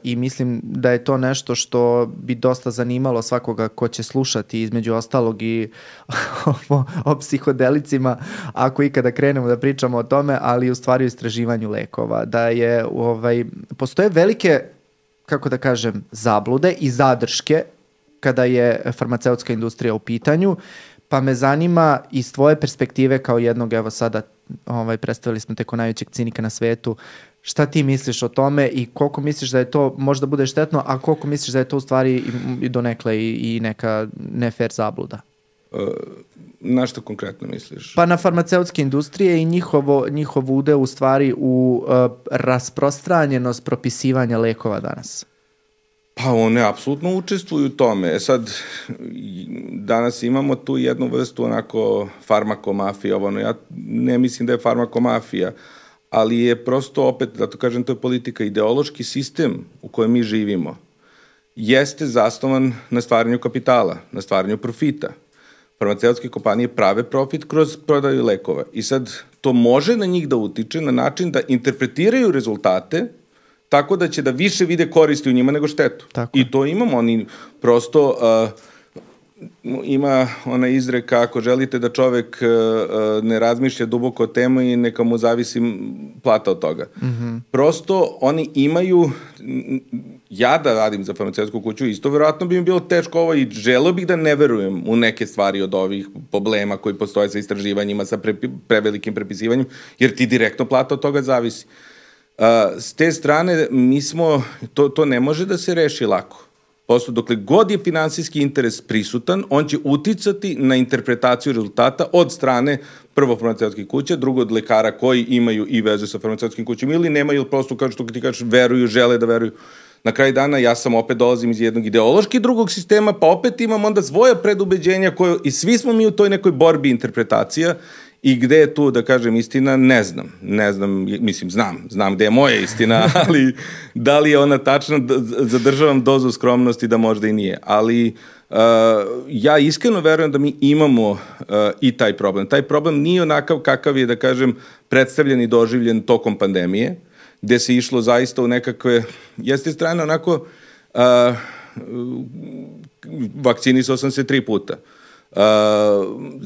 i mislim da je to nešto što bi dosta zanimalo svakoga ko će slušati između ostalog i (laughs) o, o psihodelicima ako ikada krenemo da pričamo o tome, ali u stvari o istraživanju lekova. Da je, ovaj, postoje velike kako da kažem, zablude i zadrške kada je farmaceutska industrija u pitanju, pa me zanima iz tvoje perspektive kao jednog, evo sada ovaj, predstavili smo te ko najvećeg cinika na svetu, šta ti misliš o tome i koliko misliš da je to možda bude štetno, a koliko misliš da je to u stvari i, i donekle i, i neka nefer zabluda? Uh, na što konkretno misliš? Pa na farmaceutske industrije i njihovo, njihov udeo u stvari u uh, rasprostranjenost propisivanja lekova danas. Pa one apsolutno učestvuju u tome. E sad, danas imamo tu jednu vrstu onako farmakomafija, ovo, ja ne mislim da je farmakomafija, ali je prosto opet, zato kažem, to je politika, ideološki sistem u kojem mi živimo jeste zasnovan na stvaranju kapitala, na stvaranju profita. Farmaceutske kompanije prave profit kroz prodaju lekova. I sad, to može na njih da utiče na način da interpretiraju rezultate tako da će da više vide koristi u njima nego štetu. Tako. I to imamo, oni prosto uh, ima ona izreka ako želite da čovek uh, ne razmišlja duboko o temu i neka mu zavisi plata od toga. Mm -hmm. Prosto oni imaju ja da radim za farmaceutsku kuću, isto verovatno bi mi bilo teško ovo i želo bih da ne verujem u neke stvari od ovih problema koji postoje sa istraživanjima, sa pre, prevelikim prepisivanjem, jer ti direktno plata od toga zavisi. Uh, s te strane, mi smo, to, to ne može da se reši lako. Prosto, dokle god je finansijski interes prisutan, on će uticati na interpretaciju rezultata od strane prvo farmaceutskih kuća, drugo od lekara koji imaju i veze sa farmaceutskim kućama ili nemaju, ili prosto, kao što ti kažeš, veruju, žele da veruju. Na kraju dana ja sam opet dolazim iz jednog ideološki drugog sistema, pa opet imam onda svoja predubeđenja koje, i svi smo mi u toj nekoj borbi interpretacija I gde je tu, da kažem, istina, ne znam. Ne znam, mislim, znam, znam gde je moja istina, (laughs) ali da li je ona tačna, zadržavam dozu skromnosti da možda i nije. Ali Uh, ja iskreno verujem da mi imamo uh, i taj problem. Taj problem nije onakav kakav je, da kažem, predstavljen i doživljen tokom pandemije, gde se išlo zaista u nekakve, jeste strane onako, uh, vakcinisao sam se tri puta. Uh,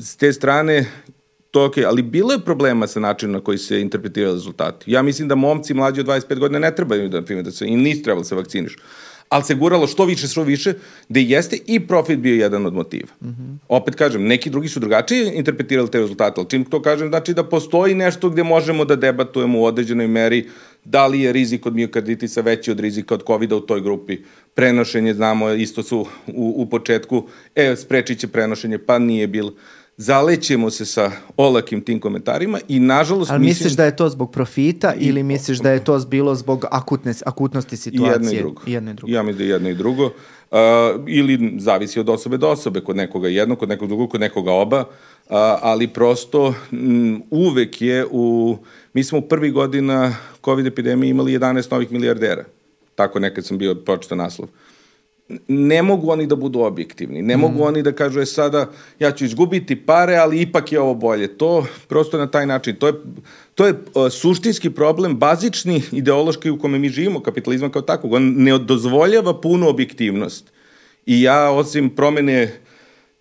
s te strane, to je okay, ali bilo je problema sa načinom na koji se interpretiraju rezultati. Ja mislim da momci mlađi od 25 godina ne trebaju da, da se, i nisu trebali da se vakcinišu ali se guralo što više, što više, gde jeste i profit bio jedan od motiva. Mm -hmm. Opet kažem, neki drugi su drugačije interpretirali te rezultate, ali čim to kažem, znači da postoji nešto gde možemo da debatujemo u određenoj meri da li je rizik od miokarditisa veći od rizika od COVID-a u toj grupi. Prenošenje, znamo, isto su u, u početku, e, sprečit će prenošenje, pa nije bilo zalećemo se sa olakim tim komentarima i nažalost Ali mislim... misliš da je to zbog profita i, ili misliš da je to bilo zbog akutne, akutnosti situacije? Jedno i drugo. Jedno i drugo. Ja mislim da je jedno i drugo. Uh, ili zavisi od osobe do osobe, kod nekoga jedno, kod nekog drugog, kod nekoga oba, uh, ali prosto m, uvek je u... Mi smo u prvi godina COVID epidemije imali 11 novih milijardera. Tako nekad sam bio pročito naslov. Uh, ne mogu oni da budu objektivni. Ne mm. mogu oni da kažu, je sada, ja ću izgubiti pare, ali ipak je ovo bolje. To prosto na taj način. To je, to je uh, suštinski problem, bazični, ideološki u kome mi živimo, kapitalizma kao takvog. On ne dozvoljava punu objektivnost. I ja, osim promene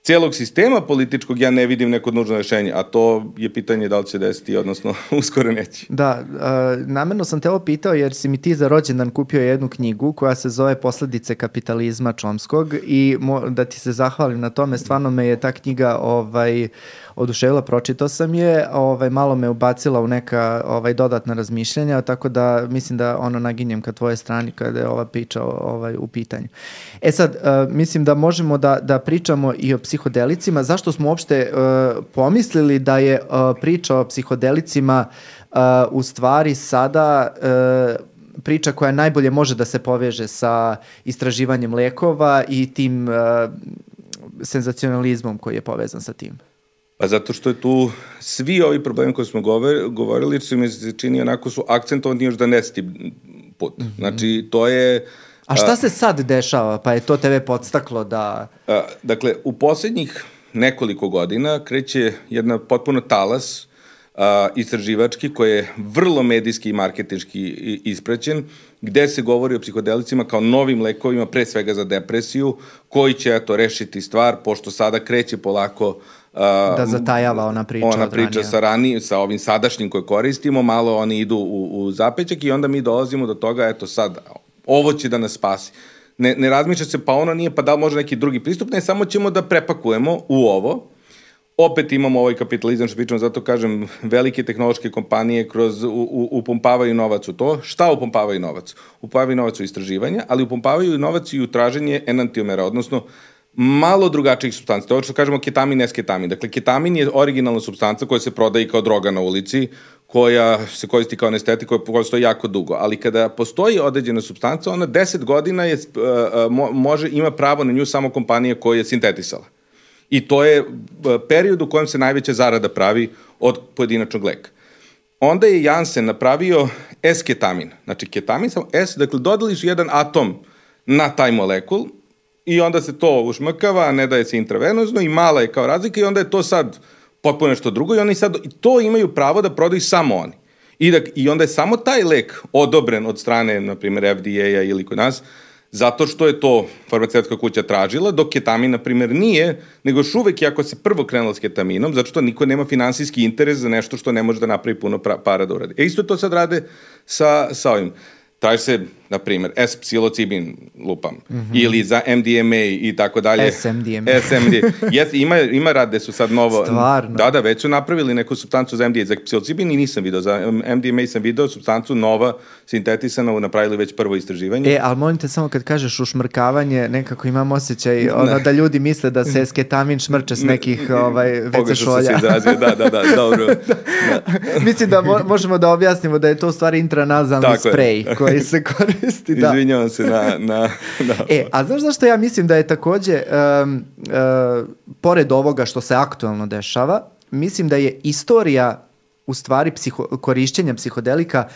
celog sistema političkog ja ne vidim neko nužno rešenje, a to je pitanje da li će desiti, odnosno (laughs) uskoro neće. Da, uh, namerno sam te ovo pitao jer si mi ti za rođendan kupio jednu knjigu koja se zove Posledice kapitalizma Čomskog i mo, da ti se zahvalim na tome, stvarno me je ta knjiga ovaj, oduševila, pročitao sam je, ovaj, malo me ubacila u neka ovaj, dodatna razmišljanja, tako da mislim da ono naginjem ka tvoje strani kada je ova priča ovaj, u pitanju. E sad, uh, mislim da možemo da, da pričamo i o psihodelicima. Zašto smo uopšte uh, pomislili da je uh, priča o psihodelicima uh, u stvari sada uh, priča koja najbolje može da se poveže sa istraživanjem lekova i tim uh, senzacionalizmom koji je povezan sa tim? Pa zato što je tu svi ovi problemi koje smo govorili, su mi se čini onako su akcentovani još da nesti put. Mm -hmm. Znači, to je... A šta a, se sad dešava, pa je to tebe podstaklo da... A, dakle, u poslednjih nekoliko godina kreće jedna potpuno talas a, istraživački koji je vrlo medijski i marketinški ispraćen, gde se govori o psihodelicima kao novim lekovima, pre svega za depresiju, koji će eto rešiti stvar, pošto sada kreće polako da zatajava ona priča ona priča sa ranijim, sa ovim sadašnjim koje koristimo, malo oni idu u, u zapećak i onda mi dolazimo do toga, eto sad, ovo će da nas spasi. Ne, ne razmišlja se, pa ono nije, pa da li može neki drugi pristup, ne, samo ćemo da prepakujemo u ovo, opet imamo ovaj kapitalizam, što pričamo, zato kažem, velike tehnološke kompanije kroz, u, u, upumpavaju novac u to. Šta upumpavaju novac? Upumpavaju novac u istraživanja, ali upumpavaju novac i u traženje enantiomera, odnosno malo drugačijih substanci. To je što kažemo ketamin, esketamin. Dakle, ketamin je originalna substanca koja se prodaje kao droga na ulici, koja se koristi kao anestetik, koja postoji jako dugo. Ali kada postoji određena substanca, ona 10 godina je, uh, mo, može, ima pravo na nju samo kompanija koja je sintetisala. I to je period u kojem se najveća zarada pravi od pojedinačnog leka. Onda je Janssen napravio S-ketamin. Znači, ketamin samo S, dakle, dodališ jedan atom na taj molekul i onda se to ušmrkava, ne daje se intravenozno i mala je kao razlika i onda je to sad potpuno nešto drugo i oni sad to imaju pravo da prodaju samo oni. I, da, I onda je samo taj lek odobren od strane, na primjer, FDA-a ili kod nas, zato što je to farmaceutska kuća tražila, dok ketamin, na primjer, nije, nego još uvek, ako se prvo krenula s ketaminom, zato što niko nema finansijski interes za nešto što ne može da napravi puno para da uradi. E isto to sad rade sa, sa ovim traži se, na primjer, S-psilocibin, lupam, mm -hmm. ili za MDMA i tako dalje. SMDMA. SMD. Yes, (laughs) ima, ima rad gde su sad novo... Stvarno? Da, da, već su napravili neku substancu za MDMA. Za psilocibin i nisam video. Za MDMA sam video substancu nova, sintetisana, napravili već prvo istraživanje. E, ali molim te samo kad kažeš ušmrkavanje, nekako imam osjećaj (laughs) ono, da ljudi misle da se sketamin šmrče s nekih ovaj, WC šolja. Pogrešno se izrazio, da, da, da, (laughs) dobro. da. Mislim da mo možemo da objasnimo da je to u stvari intranazalni sprej. Koji se koristi. Da. Izvinjavam se na... na da. E, a znaš zašto ja mislim da je takođe, um, uh, pored ovoga što se aktualno dešava, mislim da je istorija u stvari psiho, korišćenja psihodelika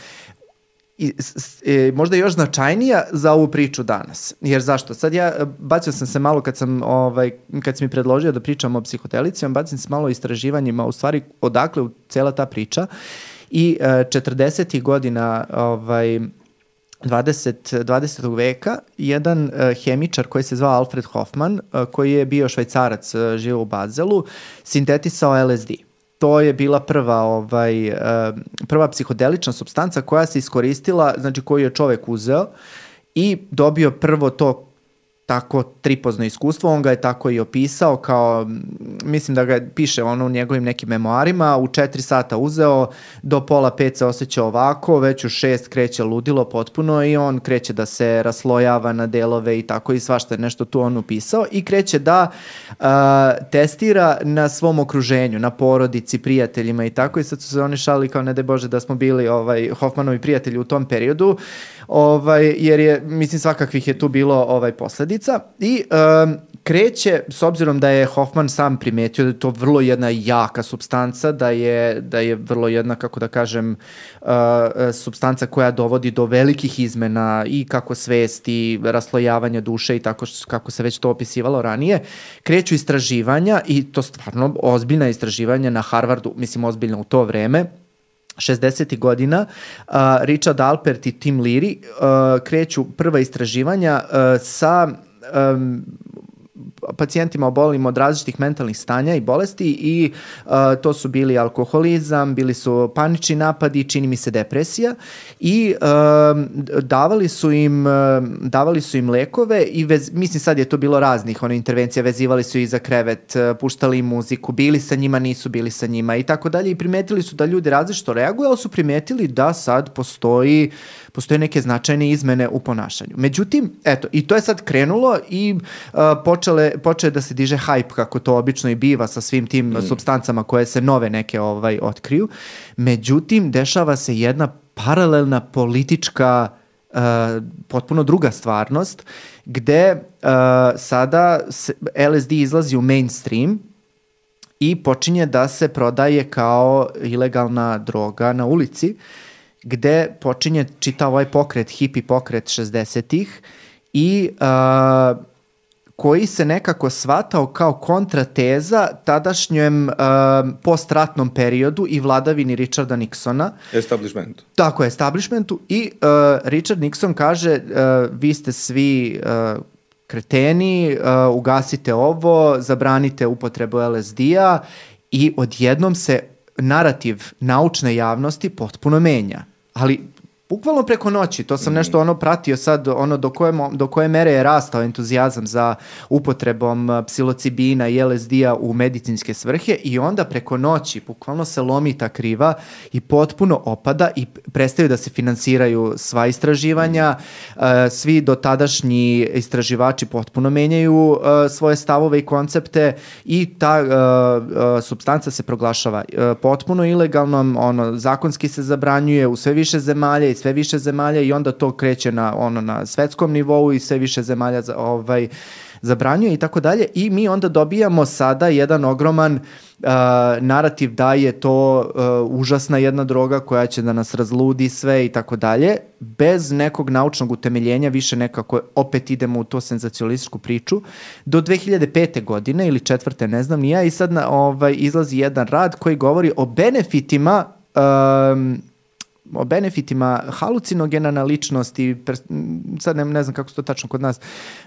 i, s, e, možda još značajnija za ovu priču danas. Jer zašto? Sad ja bacio sam se malo kad sam ovaj kad si mi predložio da pričam o psihodelicima, bacio sam se malo o istraživanjima, u stvari odakle u cela ta priča. I e, 40. godina ovaj 20. 20. veka jedan uh, hemičar koji se zvao Alfred Hoffman, uh, koji je bio švajcarac, uh, živo u Bazelu, sintetisao LSD to je bila prva ovaj uh, prva psihodelična substanca koja se iskoristila, znači koju je čovek uzeo i dobio prvo to tako tripozno iskustvo, on ga je tako i opisao kao, mislim da ga piše ono u njegovim nekim memoarima, u četiri sata uzeo, do pola pet se osjeća ovako, već u šest kreće ludilo potpuno i on kreće da se raslojava na delove i tako i svašta je nešto tu on upisao i kreće da uh, testira na svom okruženju, na porodici, prijateljima i tako i sad su se oni šali kao ne de Bože da smo bili ovaj, Hoffmanovi prijatelji u tom periodu, ovaj, jer je, mislim, svakakvih je tu bilo ovaj, posledica i um, kreće, s obzirom da je Hoffman sam primetio da je to vrlo jedna jaka substanca, da je, da je vrlo jedna, kako da kažem, uh, substanca koja dovodi do velikih izmena i kako svesti, raslojavanja duše i tako što, kako se već to opisivalo ranije, kreću istraživanja i to stvarno ozbiljna istraživanja na Harvardu, mislim ozbiljno u to vreme, 60. godina uh, Richard Alpert i Tim Leary uh, kreću prva istraživanja uh, sa um, pacijentima obolim od različitih mentalnih stanja i bolesti i uh, to su bili alkoholizam, bili su panični napadi, čini mi se depresija i uh, davali su im davali su im lekove i vez, mislim sad je to bilo raznih one intervencija, vezivali su ih za krevet, puštali im muziku, bili sa njima, nisu bili sa njima i tako dalje i primetili su da ljudi različito reaguju, ali su primetili da sad postoji postoje neke značajne izmene u ponašanju. Međutim, eto, i to je sad krenulo i uh, počele, počeo da se diže hype, kako to obično i biva sa svim tim mm. substancama koje se nove neke ovaj otkriju. Međutim, dešava se jedna paralelna politička uh, potpuno druga stvarnost, gde uh, sada se, LSD izlazi u mainstream i počinje da se prodaje kao ilegalna droga na ulici. Gde počinje čita ovaj pokret, hipi pokret 60-ih i uh, koji se nekako svatao kao kontrateza tadašnjem uh, postratnom periodu i vladavini Richarda Nixona. Establishmentu. Tako, establishmentu. I uh, Richard Nixon kaže, uh, vi ste svi uh, kreteni, uh, ugasite ovo, zabranite upotrebu LSD-a i odjednom se narativ naučne javnosti potpuno menja ali bukvalno preko noći, to sam nešto ono pratio sad, ono do koje, do koje mere je rastao entuzijazam za upotrebom psilocibina i LSD-a u medicinske svrhe i onda preko noći bukvalno se lomi ta kriva i potpuno opada i prestaju da se finansiraju sva istraživanja, svi dotadašnji istraživači potpuno menjaju svoje stavove i koncepte i ta substanca se proglašava potpuno ilegalnom, ono, zakonski se zabranjuje u sve više zemalja i sve više zemalja i onda to kreće na ono na svetskom nivou i sve više zemalja za, ovaj zabranjuje i tako dalje i mi onda dobijamo sada jedan ogroman uh, narativ da je to uh, užasna jedna droga koja će da nas razludi sve i tako dalje bez nekog naučnog utemeljenja više nekako opet idemo u to senzacionalističku priču do 2005. godine ili četvrte ne znam ni ja i sad na, ovaj, izlazi jedan rad koji govori o benefitima um, o benefitima halucinogena ličnost i sad ne, ne znam kako se to tačno kod nas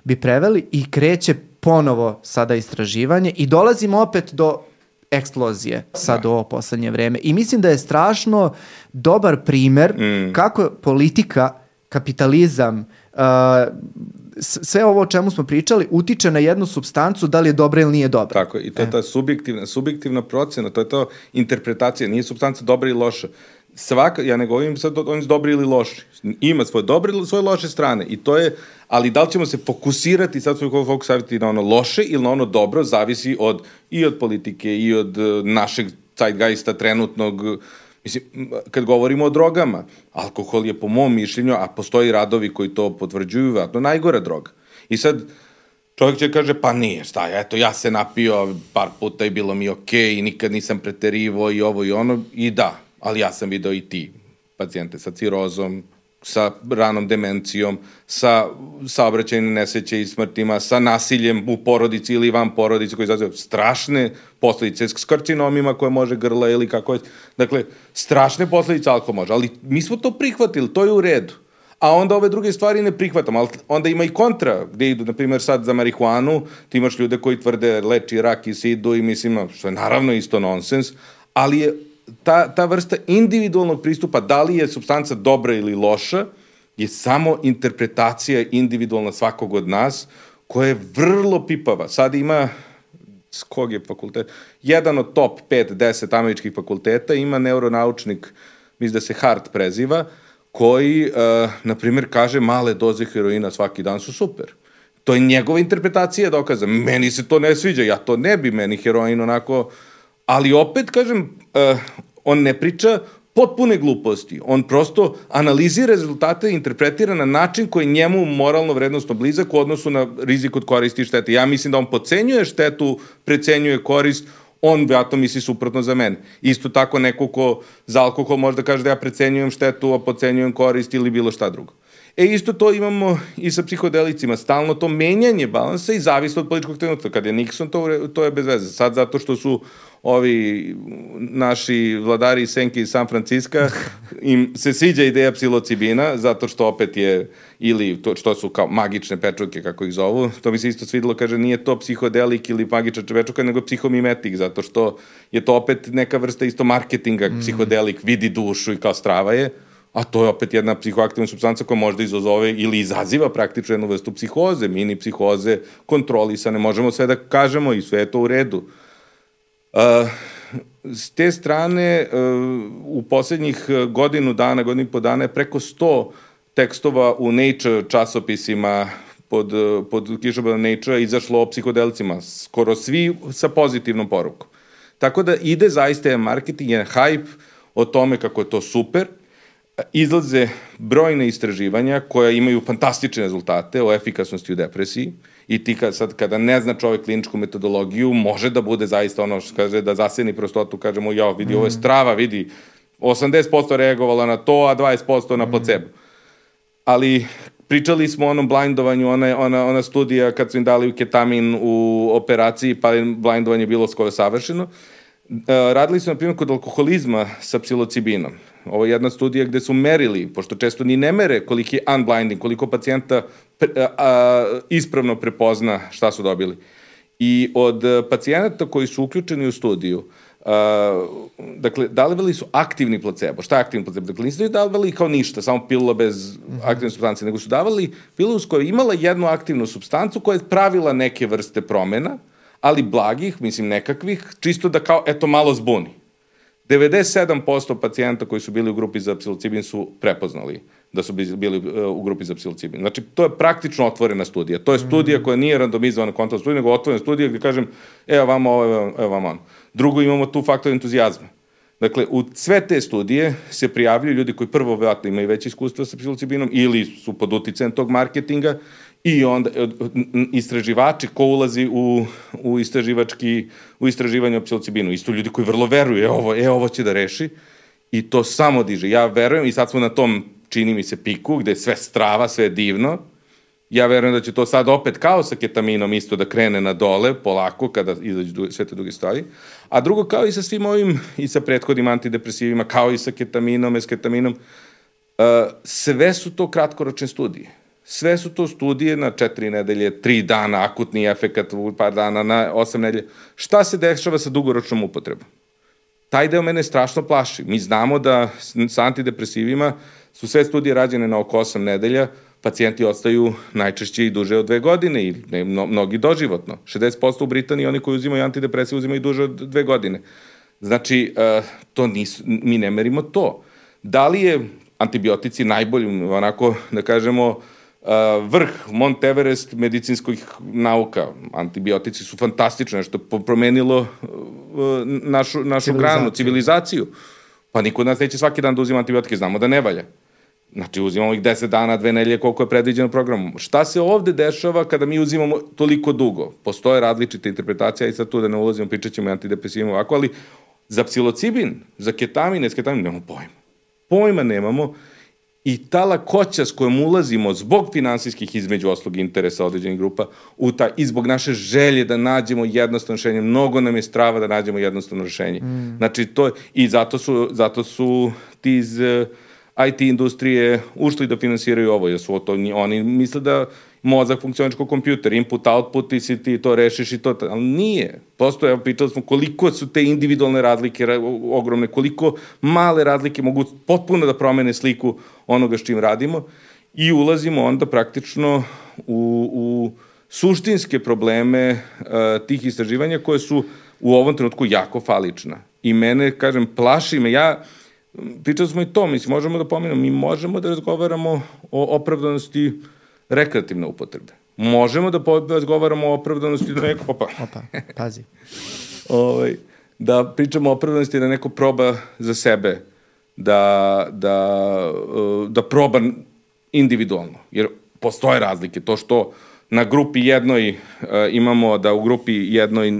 bi preveli i kreće ponovo sada istraživanje i dolazimo opet do eksplozije sad da. u ovo poslednje vreme. I mislim da je strašno dobar primer mm. kako politika, kapitalizam, uh, sve ovo o čemu smo pričali utiče na jednu substancu da li je dobra ili nije dobra. Tako, i to je e. ta subjektivna, subjektivna procena, to je to interpretacija, nije substanca dobra ili loša svaka, ja ne govorim sad oni su dobri ili loši, ima svoje dobre ili svoje loše strane i to je, ali da li ćemo se fokusirati, sad svoj fokus staviti na ono loše ili na ono dobro, zavisi od, i od politike i od uh, našeg zeitgeista trenutnog, mislim, kad govorimo o drogama, alkohol je po mom mišljenju, a postoji radovi koji to potvrđuju, vratno najgora droga. I sad, čovjek će kaže, pa nije, šta, eto, ja se napio par puta i bilo mi okej, okay, nikad nisam preterivo i ovo i ono, i da, ali ja sam video i ti pacijente sa cirozom, sa ranom demencijom, sa saobraćajnim nesreće i smrtima, sa nasiljem u porodici ili van porodice koji izaziva strašne posledice, s karcinomima koje može grla ili kako je. Dakle, strašne posledice alkohol može, ali mi smo to prihvatili, to je u redu. A onda ove druge stvari ne prihvatamo, ali onda ima i kontra, gde idu, na primjer, sad za marihuanu, ti imaš ljude koji tvrde leči rak i sidu i mislim, što je naravno isto nonsens, ali je ta, ta vrsta individualnog pristupa, da li je substanca dobra ili loša, je samo interpretacija individualna svakog od nas, koja je vrlo pipava. Sad ima, s kog je fakultet? Jedan od top 5-10 američkih fakulteta ima neuronaučnik, mislim da se Hart preziva, koji, uh, na primjer, kaže male doze heroina svaki dan su super. To je njegova interpretacija dokaza. Meni se to ne sviđa, ja to ne bi, meni heroin onako ali opet, kažem, uh, on ne priča potpune gluposti. On prosto analizira rezultate i interpretira na način koji njemu moralno vrednostno blizak u odnosu na rizik od koristi i štete. Ja mislim da on pocenjuje štetu, precenjuje korist, on vjerojatno misli suprotno za mene. Isto tako neko ko za alkohol može da kaže da ja precenjujem štetu, a pocenjujem korist ili bilo šta drugo. E isto to imamo i sa psihodelicima, stalno to menjanje balansa i zavisno od političkog trenutka. Kad je Nixon, to, to je bez veze. Sad zato što su ovi naši vladari iz Senke iz San Franciska, (laughs) im se sviđa ideja psilocibina, zato što opet je, ili to što su kao magične pečurke, kako ih zovu, to mi se isto svidilo, kaže, nije to psihodelik ili magična pečurka, nego psihomimetik, zato što je to opet neka vrsta isto marketinga, mm. psihodelik vidi dušu i kao strava je, a to je opet jedna psihoaktivna substanca koja možda izazove ili izaziva praktično jednu vrstu psihoze, mini psihoze, kontrolisane, možemo sve da kažemo i sve je to u redu. Uh, s te strane, uh, u poslednjih godinu dana, godinu i po dana je preko 100 tekstova u Nature časopisima pod, pod kišobranom Nature izašlo o psihodelicima, skoro svi sa pozitivnom porukom. Tako da ide zaista je marketing, je hype o tome kako je to super, izlaze brojne istraživanja koja imaju fantastične rezultate o efikasnosti u depresiji i ti kad, sad kada ne zna čovek kliničku metodologiju može da bude zaista ono što kaže da zaseni prostotu kažemo ja vidi mm. ovo je strava vidi 80% reagovala na to a 20% na placebo. Mm. Ali pričali smo o onom blindovanju, ona, ona, ona studija kad su im dali ketamin u operaciji, pa blindovanje bilo skoro savršeno. Uh, radili su, na primjer, kod alkoholizma sa psilocibinom. Ovo je jedna studija gde su merili, pošto često ni ne mere koliki je unblinding, koliko pacijenta pre, a, a, ispravno prepozna šta su dobili. I od pacijenata koji su uključeni u studiju, Uh, dakle, davali su aktivni placebo. Šta je aktivni placebo? Dakle, nisu davali kao ništa, samo pilula bez mm -hmm. aktivne substancije, nego su davali pilulu koja je imala jednu aktivnu substancu koja je pravila neke vrste promena, ali blagih, mislim nekakvih, čisto da kao, eto, malo zbuni. 97% pacijenta koji su bili u grupi za psilocibin su prepoznali da su bili uh, u grupi za psilocibin. Znači, to je praktično otvorena studija. To je studija koja nije randomizovana kontrolna studija, nego otvorena studija gde kažem, evo vama ovo, evo, vama ono. Drugo, imamo tu faktor entuzijazma. Dakle, u sve te studije se prijavljaju ljudi koji prvo vratno imaju veće iskustva sa psilocibinom ili su pod uticajem tog marketinga I onda istraživači ko ulazi u, u istraživački u istraživanje o psilocibinu, isto ljudi koji vrlo veruju, e ovo, e ovo će da reši i to samo diže. Ja verujem i sad smo na tom čini mi se piku gde je sve strava, sve je divno. Ja verujem da će to sad opet kao sa ketaminom isto da krene na dole polako kada izađu sve te druge stvari. A drugo kao i sa svim ovim i sa prethodnim antidepresivima, kao i sa ketaminom, esketaminom, uh, sve su to kratkoročne studije Sve su to studije na četiri nedelje, tri dana, akutni efekat par dana, na osam nedelje. Šta se dešava sa dugoročnom upotrebom? Taj deo mene strašno plaši. Mi znamo da sa antidepresivima su sve studije rađene na oko osam nedelja, pacijenti ostaju najčešće i duže od dve godine i mnogi doživotno. 60% u Britaniji oni koji uzimaju antidepresiv uzimaju duže od dve godine. Znači, uh, to nisu, mi ne merimo to. Da li je antibiotici najbolji, onako, da kažemo, vrh Mont Everest medicinskih nauka. Antibiotici su fantastični, nešto promenilo uh, našu, našu granu, civilizaciju. Pa niko od nas neće svaki dan da uzima antibiotike, znamo da ne valja. Znači, uzimamo ih 10 dana, dve nelje, koliko je predviđeno programom. Šta se ovde dešava kada mi uzimamo toliko dugo? Postoje različite interpretacije, i sad tu da ne ulazimo, pričat ćemo i antidepresivima ovako, ali za psilocibin, za ketamin, esketamin, nemamo pojma. Pojma nemamo I ta lakoća s kojom ulazimo zbog finansijskih između oslog interesa određenih grupa u ta, i zbog naše želje da nađemo jednostavno rešenje, mnogo nam je strava da nađemo jednostavno rešenje. Mm. Znači, to, i zato su, zato su ti iz eh, IT industrije ušli da finansiraju ovo, jer su to, oni misle da mozak funkcioniš kao kompjuter, input, output i si ti to rešiš i to, ali nije. Prosto, evo, pitali smo koliko su te individualne razlike ogromne, koliko male razlike mogu potpuno da promene sliku onoga s čim radimo i ulazimo onda praktično u, u suštinske probleme uh, tih istraživanja koje su u ovom trenutku jako falična. I mene, kažem, plaši me, ja, pričali smo i to, mislim, možemo da pominamo, mi možemo da razgovaramo o opravdanosti uh, rekreativne upotrebe. Možemo da razgovaramo o opravdanosti da neko... Opa. (laughs) Opa, pazi. ovaj, da pričamo o opravdanosti da neko proba za sebe, da, da, da proba individualno. Jer postoje razlike. To što na grupi jednoj uh, imamo da u grupi jednoj uh,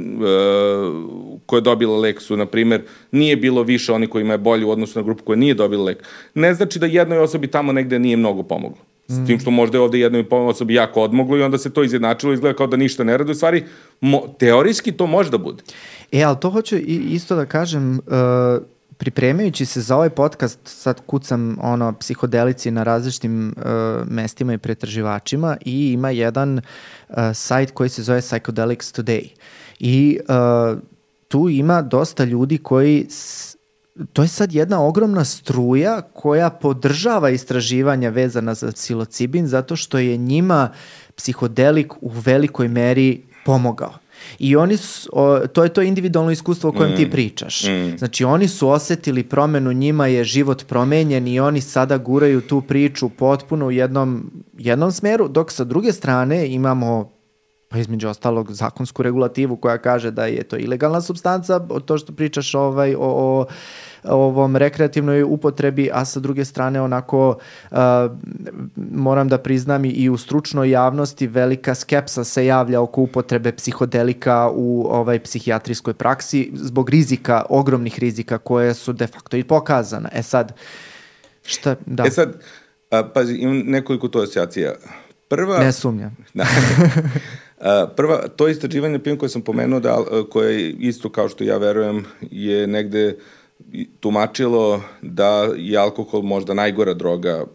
koja je dobila lek su, na primer, nije bilo više oni kojima je bolji u odnosu na grupu koja nije dobila lek. Ne znači da jednoj osobi tamo negde nije mnogo pomoglo. S tim što možda je ovde jednoj osobi jako odmoglo i onda se to izjednačilo, izgleda kao da ništa ne radi. U stvari, mo, teorijski to može da bude. E, ali to hoću i isto da kažem, uh, pripremajući se za ovaj podcast, sad kucam ono, psihodelici na različitim uh, mestima i pretraživačima i ima jedan uh, sajt koji se zove Psychedelics Today. I uh, tu ima dosta ljudi koji to je sad jedna ogromna struja koja podržava istraživanja vezana za psilocibin zato što je njima psihodelik u velikoj meri pomogao. I oni su, o, to je to individualno iskustvo o kojem mm. ti pričaš. Mm. Znači oni su osetili promenu, njima je život promenjen i oni sada guraju tu priču potpuno u jednom, jednom smeru, dok sa druge strane imamo pa između ostalog zakonsku regulativu koja kaže da je to ilegalna substanca, to što pričaš ovaj, o, o ovom rekreativnoj upotrebi, a sa druge strane onako uh, moram da priznam i u stručnoj javnosti velika skepsa se javlja oko upotrebe psihodelika u ovaj psihijatrijskoj praksi zbog rizika, ogromnih rizika koje su de facto i pokazane. E sad, šta, da. E sad, a, pazi, imam nekoliko to asocijacija. Prva... Ne sumnjam. Da. (laughs) prva, to istraživanje PIM koje sam pomenuo, da, koje isto kao što ja verujem je negde tumačilo da je alkohol možda najgora droga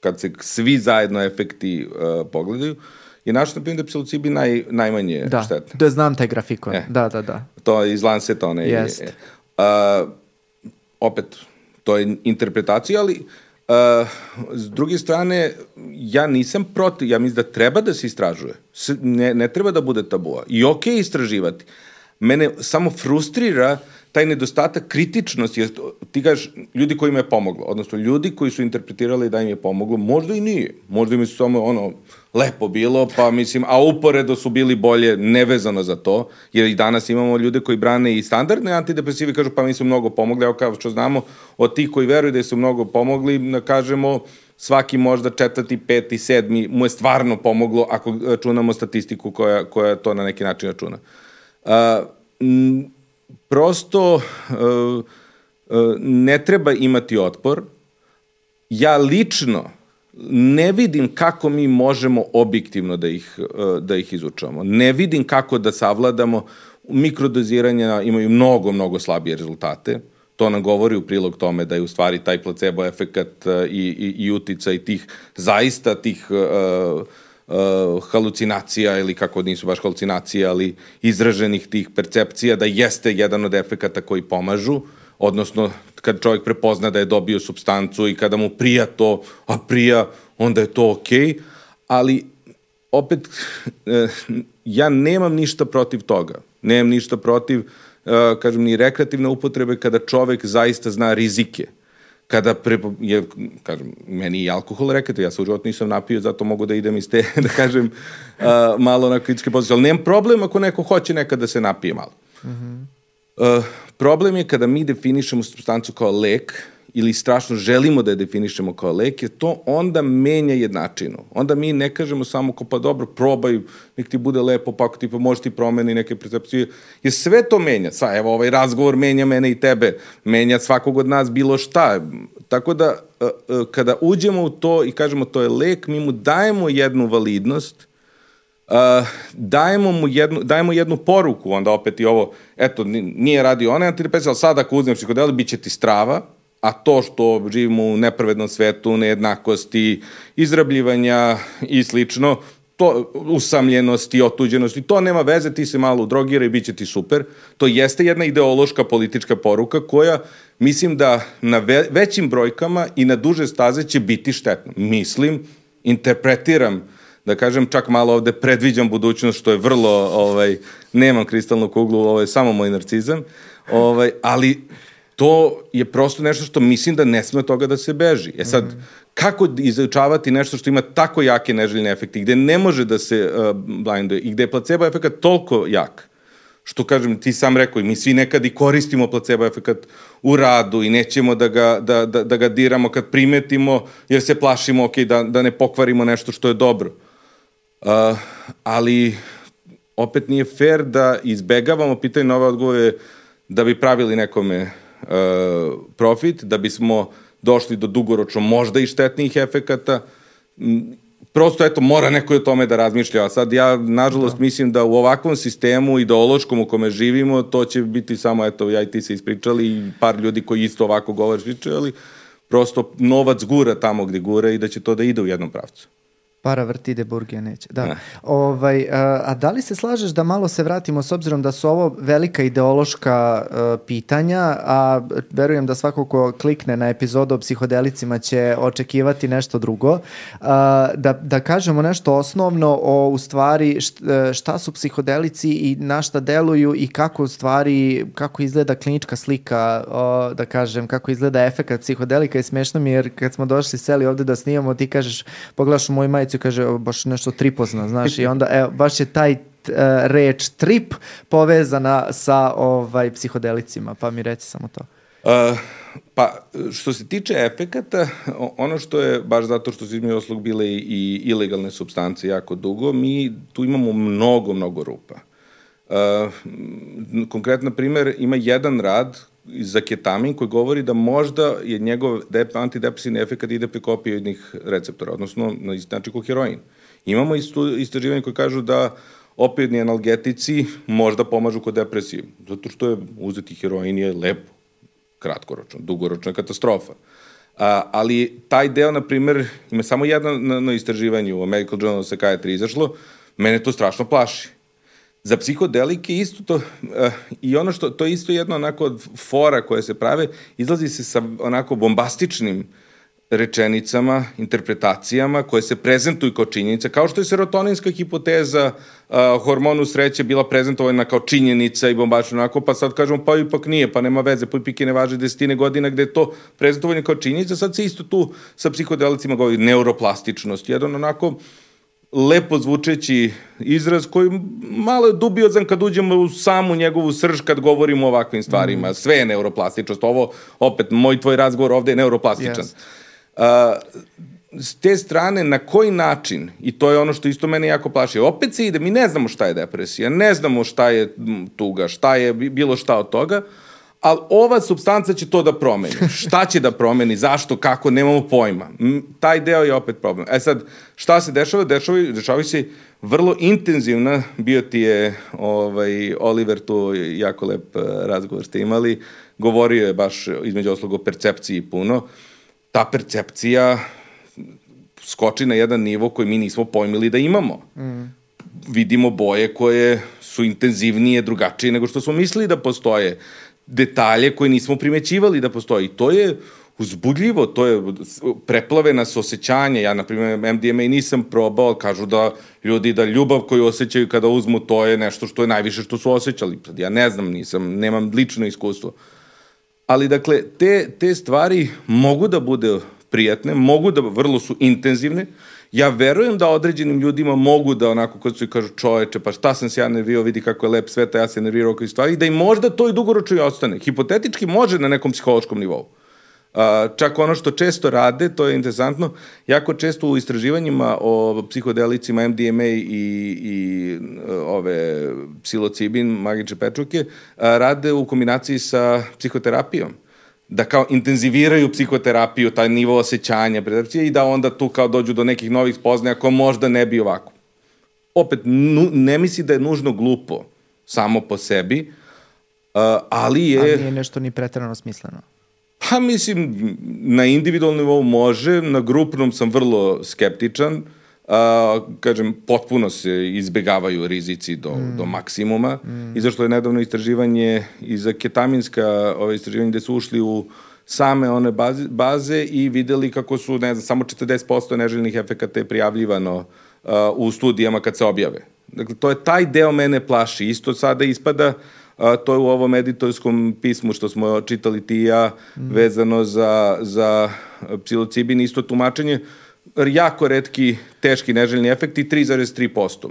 kad se svi zajedno efekti uh, pogledaju, je našo na primjer da je psilocibi naj, najmanje da, štetne. Da, znam taj grafikon. E, da, da, da. To je iz Lanceta, one. Jest. Je, uh, opet, to je interpretacija, ali Uh, s druge strane, ja nisam protiv, ja mislim da treba da se istražuje. S, ne, ne treba da bude tabua. I okej okay istraživati. Mene samo frustrira taj nedostatak kritičnosti, jer ti kažeš ljudi kojima je pomoglo, odnosno ljudi koji su interpretirali da im je pomoglo, možda i nije. Možda im je samo ono, lepo bilo, pa mislim, a uporedo su bili bolje nevezano za to, jer i danas imamo ljude koji brane i standardne antidepresive, kažu pa mi su mnogo pomogli, evo kao što znamo, od tih koji veruju da su mnogo pomogli, da kažemo, svaki možda četvrti, peti, sedmi mu je stvarno pomoglo ako računamo statistiku koja, koja to na neki način računa. Uh, prosto uh, uh, ne treba imati otpor. Ja lično ne vidim kako mi možemo objektivno da ih, uh, da ih izučavamo. Ne vidim kako da savladamo. Mikrodoziranja imaju mnogo, mnogo slabije rezultate. To nam govori u prilog tome da je u stvari taj placebo efekat i, i, i utica i tih, zaista tih uh, uh, halucinacija ili kako nisu baš halucinacije, ali izraženih tih percepcija da jeste jedan od efekata koji pomažu, odnosno kad čovjek prepozna da je dobio substancu i kada mu prija to, a prija, onda je to okej, okay, ali opet eh, ja nemam ništa protiv toga. Nemam ništa protiv, uh, kažem, ni rekreativne upotrebe kada čovek zaista zna rizike kada pre, je, kažem, meni i alkohol rekete, ja se u život nisam napio, zato mogu da idem iz te, (laughs) da kažem, uh, malo na kritičke pozicije, ali nemam problem ako neko hoće nekada da se napije malo. Mm -hmm. uh, problem je kada mi definišemo substancu kao lek ili strašno želimo da je definišemo kao lek, je to onda menja jednačinu. Onda mi ne kažemo samo ko pa dobro, probaj, nek ti bude lepo, pa ako ti pa može ti promeni neke percepcije. Jer sve to menja. Sa, evo, ovaj razgovor menja mene i tebe, menja svakog od nas bilo šta. Tako da, e, e, kada uđemo u to i kažemo to je lek, mi mu dajemo jednu validnost, uh, dajemo mu jednu, dajemo jednu poruku, onda opet i ovo, eto, nije radio onaj antidepresiv, ali sada ako uzmeš psihodeli, bit će ti strava, a to što živimo u nepravednom svetu, nejednakosti, izrabljivanja i slično, to, usamljenosti, otuđenosti, to nema veze, ti se malo udrogira i bit će ti super. To jeste jedna ideološka politička poruka koja mislim da na ve većim brojkama i na duže staze će biti štetna. Mislim, interpretiram da kažem, čak malo ovde predviđam budućnost, što je vrlo, ovaj, nemam kristalnu kuglu, ovaj, samo moj narcizam, ovaj, ali to je prosto nešto što mislim da ne sme toga da se beži. E sad, mm. kako izučavati nešto što ima tako jake neželjene efekte, gde ne može da se uh, blinduje i gde je placebo efekt toliko jak, što kažem, ti sam rekao, mi svi nekad i koristimo placebo efekt u radu i nećemo da ga, da, da, da ga diramo kad primetimo, jer se plašimo, ok, da, da ne pokvarimo nešto što je dobro. Uh, ali opet nije fair da izbegavamo pitanje nove odgovore da bi pravili nekome profit, da bismo došli do dugoročno možda i štetnih efekata. Prosto, eto, mora neko o tome da razmišlja. A sad ja, nažalost, da. mislim da u ovakvom sistemu ideološkom u kome živimo, to će biti samo, eto, ja i ti se ispričali i par ljudi koji isto ovako govore ali prosto novac gura tamo gde gura i da će to da ide u jednom pravcu. Para vrti de burgija neće. Da. Ne. Ovaj, a, a da li se slažeš da malo se vratimo s obzirom da su ovo velika ideološka uh, pitanja, a verujem da svako ko klikne na epizodu o psihodelicima će očekivati nešto drugo, uh, da, da kažemo nešto osnovno o u stvari e, šta su psihodelici i na šta deluju i kako u stvari, kako izgleda klinička slika, uh, da kažem, kako izgleda efekat psihodelika i smešno mi jer kad smo došli seli ovde da snimamo, ti kažeš, pogledaš u moju majicu i kaže baš nešto tripozna, znaš, i onda evo, baš je taj uh, reč trip povezana sa ovaj psihodelicima, pa mi reci samo to. Uh, pa, što se tiče efekata, ono što je, baš zato što su između oslog bile i ilegalne substance jako dugo, mi tu imamo mnogo, mnogo rupa. Uh, konkretno primer, ima jedan rad za ketamin koji govori da možda je njegov dep, antidepresivni efekt ide preko opioidnih receptora, odnosno na isti način kao heroin. Imamo istraživanje koji kažu da opioidni analgetici možda pomažu kod depresije, zato što je uzeti heroin je lepo, kratkoročno, dugoročna katastrofa. A, ali taj deo, na primer, ima samo jedno na, na istraživanje u American Journal of Psychiatry izašlo, mene to strašno plaši Za psihodelike isto to, uh, i ono što, to je isto jedno onako od fora koje se prave, izlazi se sa onako bombastičnim rečenicama, interpretacijama koje se prezentuju kao činjenica, kao što je serotoninska hipoteza uh, hormonu sreće bila prezentovana kao činjenica i bombačno onako, pa sad kažemo pa ipak nije, pa nema veze, pa ipak je ne važe desetine godina gde je to prezentovanje kao činjenica, sad se isto tu sa psihodelicima govori neuroplastičnost, jedan onako uh, lepo zvučeći izraz koji malo je dubiozan kad uđemo u samu njegovu srž kad govorimo o ovakvim stvarima. Mm. Sve je neuroplastičnost. Ovo, opet, moj tvoj razgovor ovde je neuroplastičan. Yes. Uh, s te strane, na koji način, i to je ono što isto mene jako plaši, opet se ide, mi ne znamo šta je depresija, ne znamo šta je tuga, šta je bilo šta od toga, uh, ali ova substanca će to da promeni. Šta će da promeni, zašto, kako, nemamo pojma. Taj deo je opet problem. E sad, šta se dešava? Dešava, dešava se vrlo intenzivna, bio ti je ovaj, Oliver tu jako lep eh, razgovor ste imali, govorio je baš između oslog o percepciji puno. Ta percepcija skoči na jedan nivo koji mi nismo pojmili da imamo. Mm. Vidimo boje koje su intenzivnije, drugačije nego što smo mislili da postoje detalje koje nismo primećivali da postoji. To je uzbudljivo, to je preplave nas osjećanje. Ja, na primjer, MDMA nisam probao, kažu da ljudi da ljubav koju osjećaju kada uzmu, to je nešto što je najviše što su osjećali. Ja ne znam, nisam, nemam lično iskustvo. Ali, dakle, te, te stvari mogu da bude prijatne, mogu da vrlo su intenzivne, ja verujem da određenim ljudima mogu da onako kad su i kažu čoveče, pa šta sam se ja nervirao, vidi kako je lep svet, ja se nervirao oko stvari, da i možda to i dugoročno i ostane. Hipotetički može na nekom psihološkom nivou. čak ono što često rade, to je interesantno, jako često u istraživanjima o psihodelicima MDMA i, i ove psilocibin, magiče pečuke, rade u kombinaciji sa psihoterapijom da kao intenziviraju psihoterapiju, taj nivo osjećanja, percepcije i da onda tu kao dođu do nekih novih spoznaja ko možda ne bi ovako. Opet, nu, ne misli da je nužno glupo samo po sebi, uh, ali je... Ali nije nešto ni pretrano smisleno. Pa mislim, na individualnom nivou može, na grupnom sam vrlo skeptičan, a, kažem, potpuno se izbegavaju rizici do, mm. do maksimuma mm. i zašto je nedavno istraživanje i za ketaminska ove istraživanje gde su ušli u same one baze, baze i videli kako su, ne znam, samo 40% neželjenih efekata je prijavljivano uh, u studijama kad se objave. Dakle, to je taj deo mene plaši. Isto sada ispada a, to je u ovom editorskom pismu što smo čitali ti i ja mm. vezano za, za psilocibin, isto tumačenje, jako redki, teški neželjni efekti, 3,3%.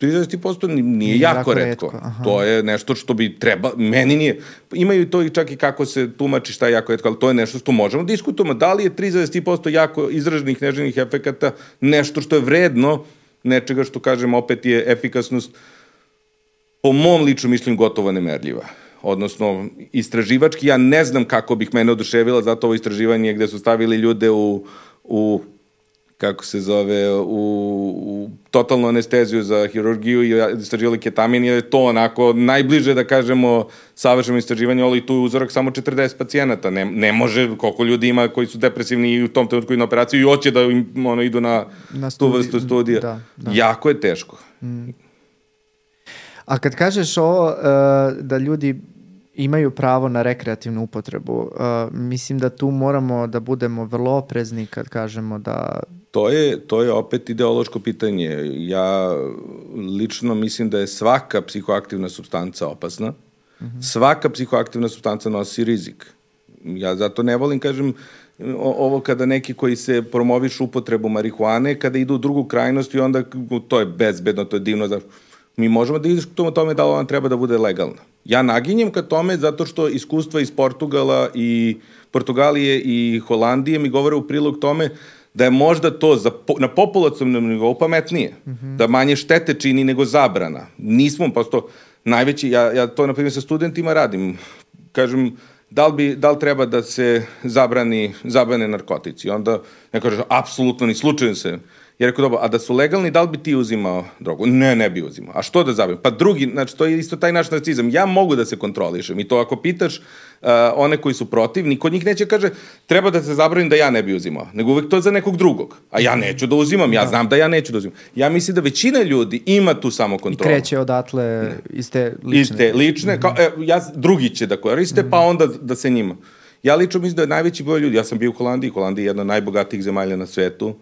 30% nije, nije jako, jako redko. redko. To je nešto što bi treba, meni nije, imaju to i čak i kako se tumači šta je jako redko, ali to je nešto što možemo da diskutujemo. Da li je 3,3% jako izraženih neželjenih efekata nešto što je vredno nečega što, kažem, opet je efikasnost po mom ličnom mišljenju gotovo nemerljiva. Odnosno, istraživački, ja ne znam kako bih mene oduševila, zato ovo istraživanje gde su stavili ljude u, u kako se zove, u, u totalnu anesteziju za hirurgiju i istraživali ketamin, je to onako najbliže, da kažemo, savršenom istraživanju, ali tu je uzorak samo 40 pacijenata. Ne, ne može, koliko ljudi ima koji su depresivni i u tom trenutku i na operaciju i hoće da im, ono, idu na, na studi, tu vrstu studija. Da, da. Jako je teško. Mm. A kad kažeš ovo, uh, da ljudi imaju pravo na rekreativnu upotrebu, uh, mislim da tu moramo da budemo vrlo oprezni kad kažemo da to je, to je opet ideološko pitanje. Ja lično mislim da je svaka psihoaktivna substanca opasna. Mm -hmm. Svaka psihoaktivna substanca nosi rizik. Ja zato ne volim, kažem, ovo kada neki koji se promovišu upotrebu marihuane, kada idu u drugu krajnost i onda to je bezbedno, to je divno. Zato mi možemo da diskutujemo o tome da li ona treba da bude legalna. Ja naginjem ka tome zato što iskustva iz Portugala i Portugalije i Holandije mi govore u prilog tome da je možda to za, na populacijnom nivou pametnije, mm -hmm. da manje štete čini nego zabrana. Nismo, pa to najveći, ja, ja to na primjer sa studentima radim, kažem, da li, bi, da li treba da se zabrani, zabrane narkotici? Onda ne kaže, apsolutno ni slučajno se Ja rekao, dobro, a da su legalni, da li bi ti uzimao drogu? Ne, ne bi uzimao. A što da zabavim? Pa drugi, znači, to je isto taj naš narcizam. Ja mogu da se kontrolišem i to ako pitaš uh, one koji su protiv, niko od njih neće kaže, treba da se zabranim da ja ne bi uzimao. Nego uvek to za nekog drugog. A ja neću da uzimam, ja da. znam da ja neću da uzimam. Ja mislim da većina ljudi ima tu samo kontrolu. I kreće odatle iste lične. Iste lične, mm -hmm. kao, e, ja, drugi će da koriste, mm -hmm. pa onda da se njima. Ja lično mislim da je najveći broj ljudi, ja sam bio u Holandiji, Holandija je jedna od najbogatijih zemalja na svetu,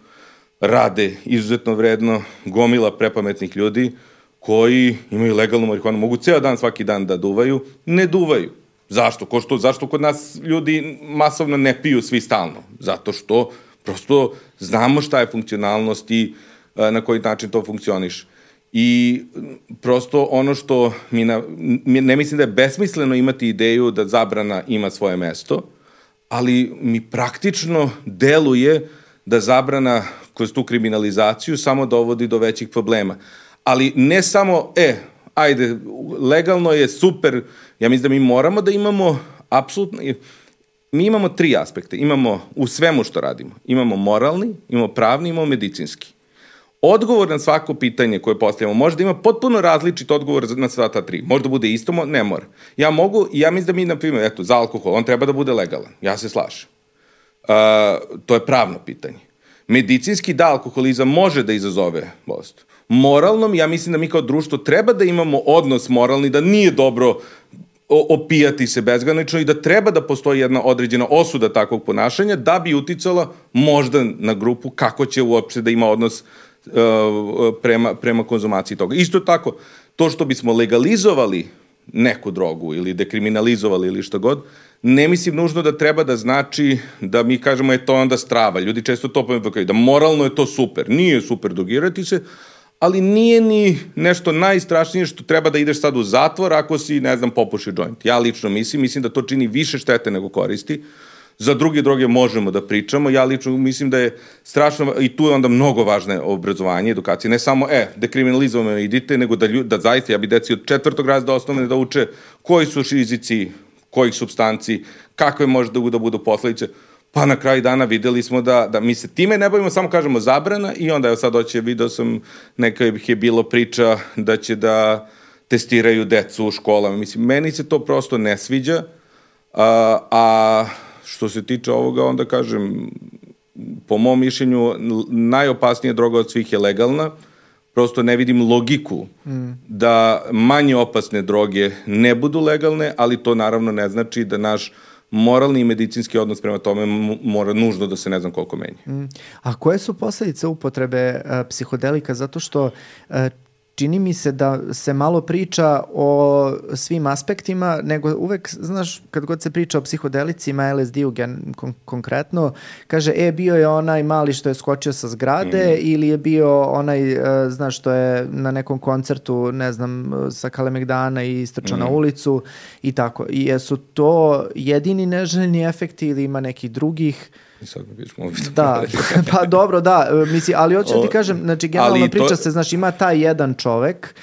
rade izuzetno vredno, gomila prepametnih ljudi koji imaju legalnu marihuanu, mogu ceo dan, svaki dan da duvaju, ne duvaju. Zašto? Ko što, zašto kod nas ljudi masovno ne piju svi stalno? Zato što prosto znamo šta je funkcionalnost i na koji način to funkcioniše. I prosto ono što mi, na, ne mislim da je besmisleno imati ideju da zabrana ima svoje mesto, ali mi praktično deluje da zabrana kroz tu kriminalizaciju samo dovodi do većih problema. Ali ne samo, e, ajde, legalno je super, ja mislim da mi moramo da imamo apsolutno, mi imamo tri aspekte, imamo u svemu što radimo, imamo moralni, imamo pravni, imamo medicinski. Odgovor na svako pitanje koje postavljamo može da ima potpuno različit odgovor na sva ta tri. Možda bude isto, ne mora. Ja mogu, ja mislim da mi, na primjer, eto, za alkohol, on treba da bude legalan. Ja se slažem. Uh, to je pravno pitanje. Medicinski da alkoholizam može da izazove bolest. Moralnom, ja mislim da mi kao društvo treba da imamo odnos moralni, da nije dobro opijati se bezgranično i da treba da postoji jedna određena osuda takvog ponašanja da bi uticala možda na grupu kako će uopšte da ima odnos uh, prema, prema konzumaciji toga. Isto tako, to što bismo legalizovali neku drogu ili dekriminalizovali ili što god, ne mislim nužno da treba da znači da mi kažemo je to onda strava. Ljudi često to pomenuo da moralno je to super. Nije super dogirati se, ali nije ni nešto najstrašnije što treba da ideš sad u zatvor ako si, ne znam, popuši joint. Ja lično mislim, mislim da to čini više štete nego koristi, Za druge droge možemo da pričamo. Ja lično mislim da je strašno, i tu je onda mnogo važno obrazovanje, edukacija. Ne samo, e, dekriminalizujemo idite, nego da, da zaista, ja bi deci od četvrtog razda osnovne da uče koji su rizici, kojih substanci, kakve može da, da budu posledice. Pa na kraju dana videli smo da, da mi se time ne bavimo, samo kažemo zabrana i onda evo sad doće, video sam, neka je bilo priča da će da testiraju decu u školama. Mislim, meni se to prosto ne sviđa, a, a što se tiče ovoga, onda kažem, po mom mišljenju, najopasnija droga od svih je legalna, prosto ne vidim logiku mm. da manje opasne droge ne budu legalne, ali to naravno ne znači da naš moralni i medicinski odnos prema tome mora nužno da se ne znam koliko menja. Mm. A koje su posledice upotrebe uh, psihodelika? Zato što uh, čini mi se da se malo priča o svim aspektima, nego uvek, znaš, kad god se priča o psihodelicima, LSD-u kon konkretno, kaže, e, bio je onaj mali što je skočio sa zgrade mm. ili je bio onaj, uh, znaš, što je na nekom koncertu, ne znam, sa Kalemegdana i istrčao mm. na ulicu i tako. I jesu to jedini neželjeni efekti ili ima nekih drugih? Sad mi biš da, (laughs) (laughs) pa dobro, da, e, misli, ali hoću da ti kažem, znači generalno priča to... se, znači ima taj jedan čovek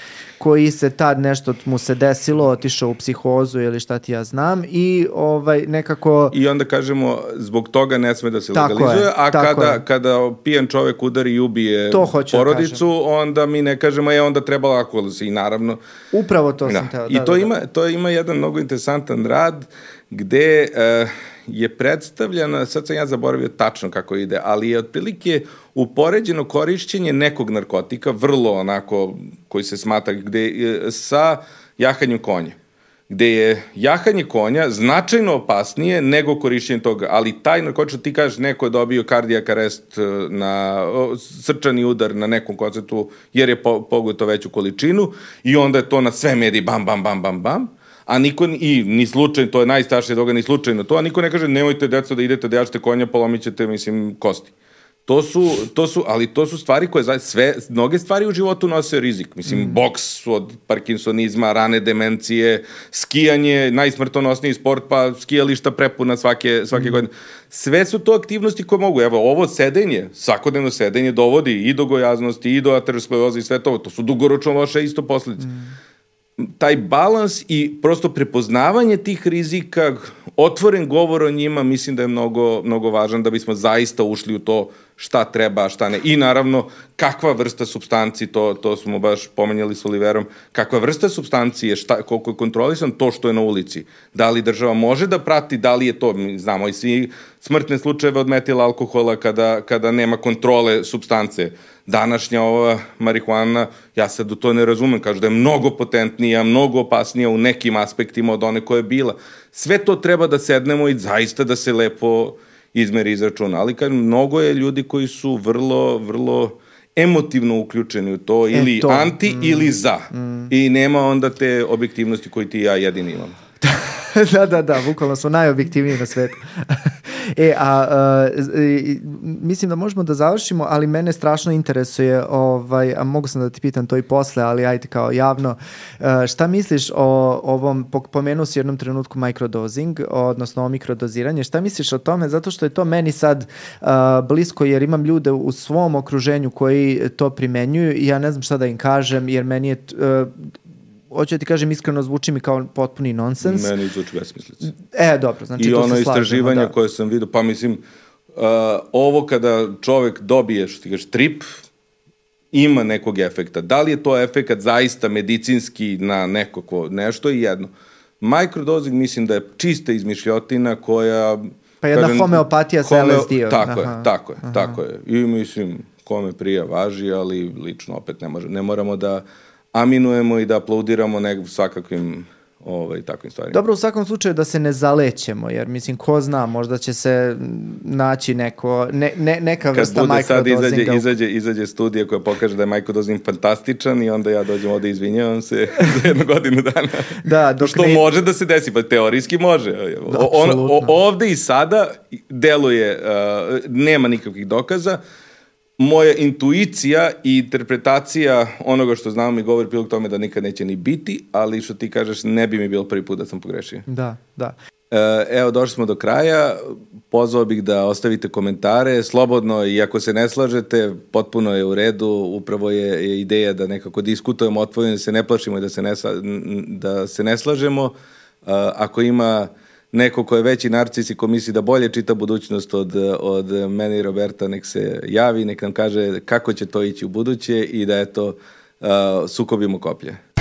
koji se tad nešto mu se desilo, otišao u psihozu ili šta ti ja znam i ovaj nekako I onda kažemo zbog toga ne sme da se tako legalizuje, je, a kada je. kada pijan čovek udari i ubije to da porodicu, da onda mi ne kažemo je onda treba lako i naravno Upravo to da. sam teo. Da, I to da, ima da. to ima jedan mnogo interesantan rad gde uh, je predstavljena, sad sam ja zaboravio tačno kako ide, ali je otprilike upoređeno korišćenje nekog narkotika, vrlo onako, koji se smata, gde, sa jahanjem konja gde je jahanje konja značajno opasnije nego korišćenje toga, ali taj narkotičar ti kažeš neko je dobio kardijak arest e, na srčani udar na nekom koncertu jer je pogoto veću količinu i onda je to na sve mediji bam, bam, bam, bam, bam a niko, i ni slučajno, to je najstaršije doga, ni slučajno to, a niko ne kaže nemojte deco da idete da jačete konja, polomit ćete, mislim, kosti. To su, to su, ali to su stvari koje za sve, mnoge stvari u životu nose rizik. Mislim, mm. boks od parkinsonizma, rane demencije, skijanje, najsmrtonosniji sport, pa skijališta prepuna svake, svake mm. godine. Sve su to aktivnosti koje mogu. Evo, ovo sedenje, svakodnevno sedenje dovodi i do gojaznosti, i do ateroskleroze i sve to. To su dugoročno loše isto posledice. Mm taj balans i prosto prepoznavanje tih rizika, otvoren govor o njima, mislim da je mnogo, mnogo važan da bismo zaista ušli u to šta treba, šta ne. I naravno, kakva vrsta substanci, to, to smo baš pomenjali s Oliverom, kakva vrsta substancije, šta, koliko je kontrolisan to što je na ulici. Da li država može da prati, da li je to, mi znamo i svi smrtne slučajeve od metila alkohola kada, kada nema kontrole substance. Današnja ova marihuana, ja sad u to ne razumem, kažu da je mnogo potentnija, mnogo opasnija u nekim aspektima od one koje je bila. Sve to treba da sednemo i zaista da se lepo izmeri izračuna. Ali kažem, mnogo je ljudi koji su vrlo, vrlo emotivno uključeni u to, e, ili to. anti mm. ili za. Mm. I nema onda te objektivnosti koji ti ja jedini imam. (laughs) da, da, da, bukvalno smo najobjektivniji na svetu. (laughs) e, a, a, mislim da možemo da završimo, ali mene strašno interesuje, ovaj, a mogu sam da ti pitam to i posle, ali ajte kao javno, a, šta misliš o ovom, pomenuo si jednom trenutku microdosing, odnosno o mikrodoziranje, šta misliš o tome, zato što je to meni sad a, blisko, jer imam ljude u svom okruženju koji to primenjuju i ja ne znam šta da im kažem, jer meni je hoću da ti kažem iskreno zvuči mi kao potpuni nonsens. Meni zvuči besmislica. E, dobro, znači I to ono istraživanje da. koje sam vidio, pa mislim, uh, ovo kada čovek dobije, što ti kažeš, trip, ima nekog efekta. Da li je to efekat zaista medicinski na nekako nešto i jedno. Microdosing mislim da je čista izmišljotina koja... Pa jedna kažem, homeopatija sa home, LSD-om. Tako Aha. je, tako je, Aha. tako je. I mislim, kome prija važi, ali lično opet ne, može, ne moramo da aminujemo i da aplaudiramo nek svakakvim ovaj, takvim stvarima. Dobro, u svakom slučaju da se ne zalećemo, jer mislim, ko zna, možda će se naći neko, ne, ne, neka vrsta Kad bude sad izađe, izađe, izađe studija koja pokaže da je microdosing fantastičan i onda ja dođem ovde i izvinjavam se (laughs) za jednu godinu dana. da, dok Što ne... može da se desi, pa teorijski može. Da, On, o, ovde i sada deluje, uh, nema nikakvih dokaza, moja intuicija i interpretacija onoga što znam mi govori prilog tome da nikad neće ni biti, ali što ti kažeš ne bi mi bilo prvi put da sam pogrešio. Da, da. E, evo, došli smo do kraja. Pozvao bih da ostavite komentare, slobodno i ako se ne slažete, potpuno je u redu. Upravo je, je ideja da nekako diskutujemo otvoreno, da se ne plašimo i da se ne, da se ne slažemo. Uh, ako ima neko ko je veći narcis i ko misli da bolje čita budućnost od, od mene i Roberta, nek se javi, nek nam kaže kako će to ići u buduće i da eto, uh, sukobimo koplje.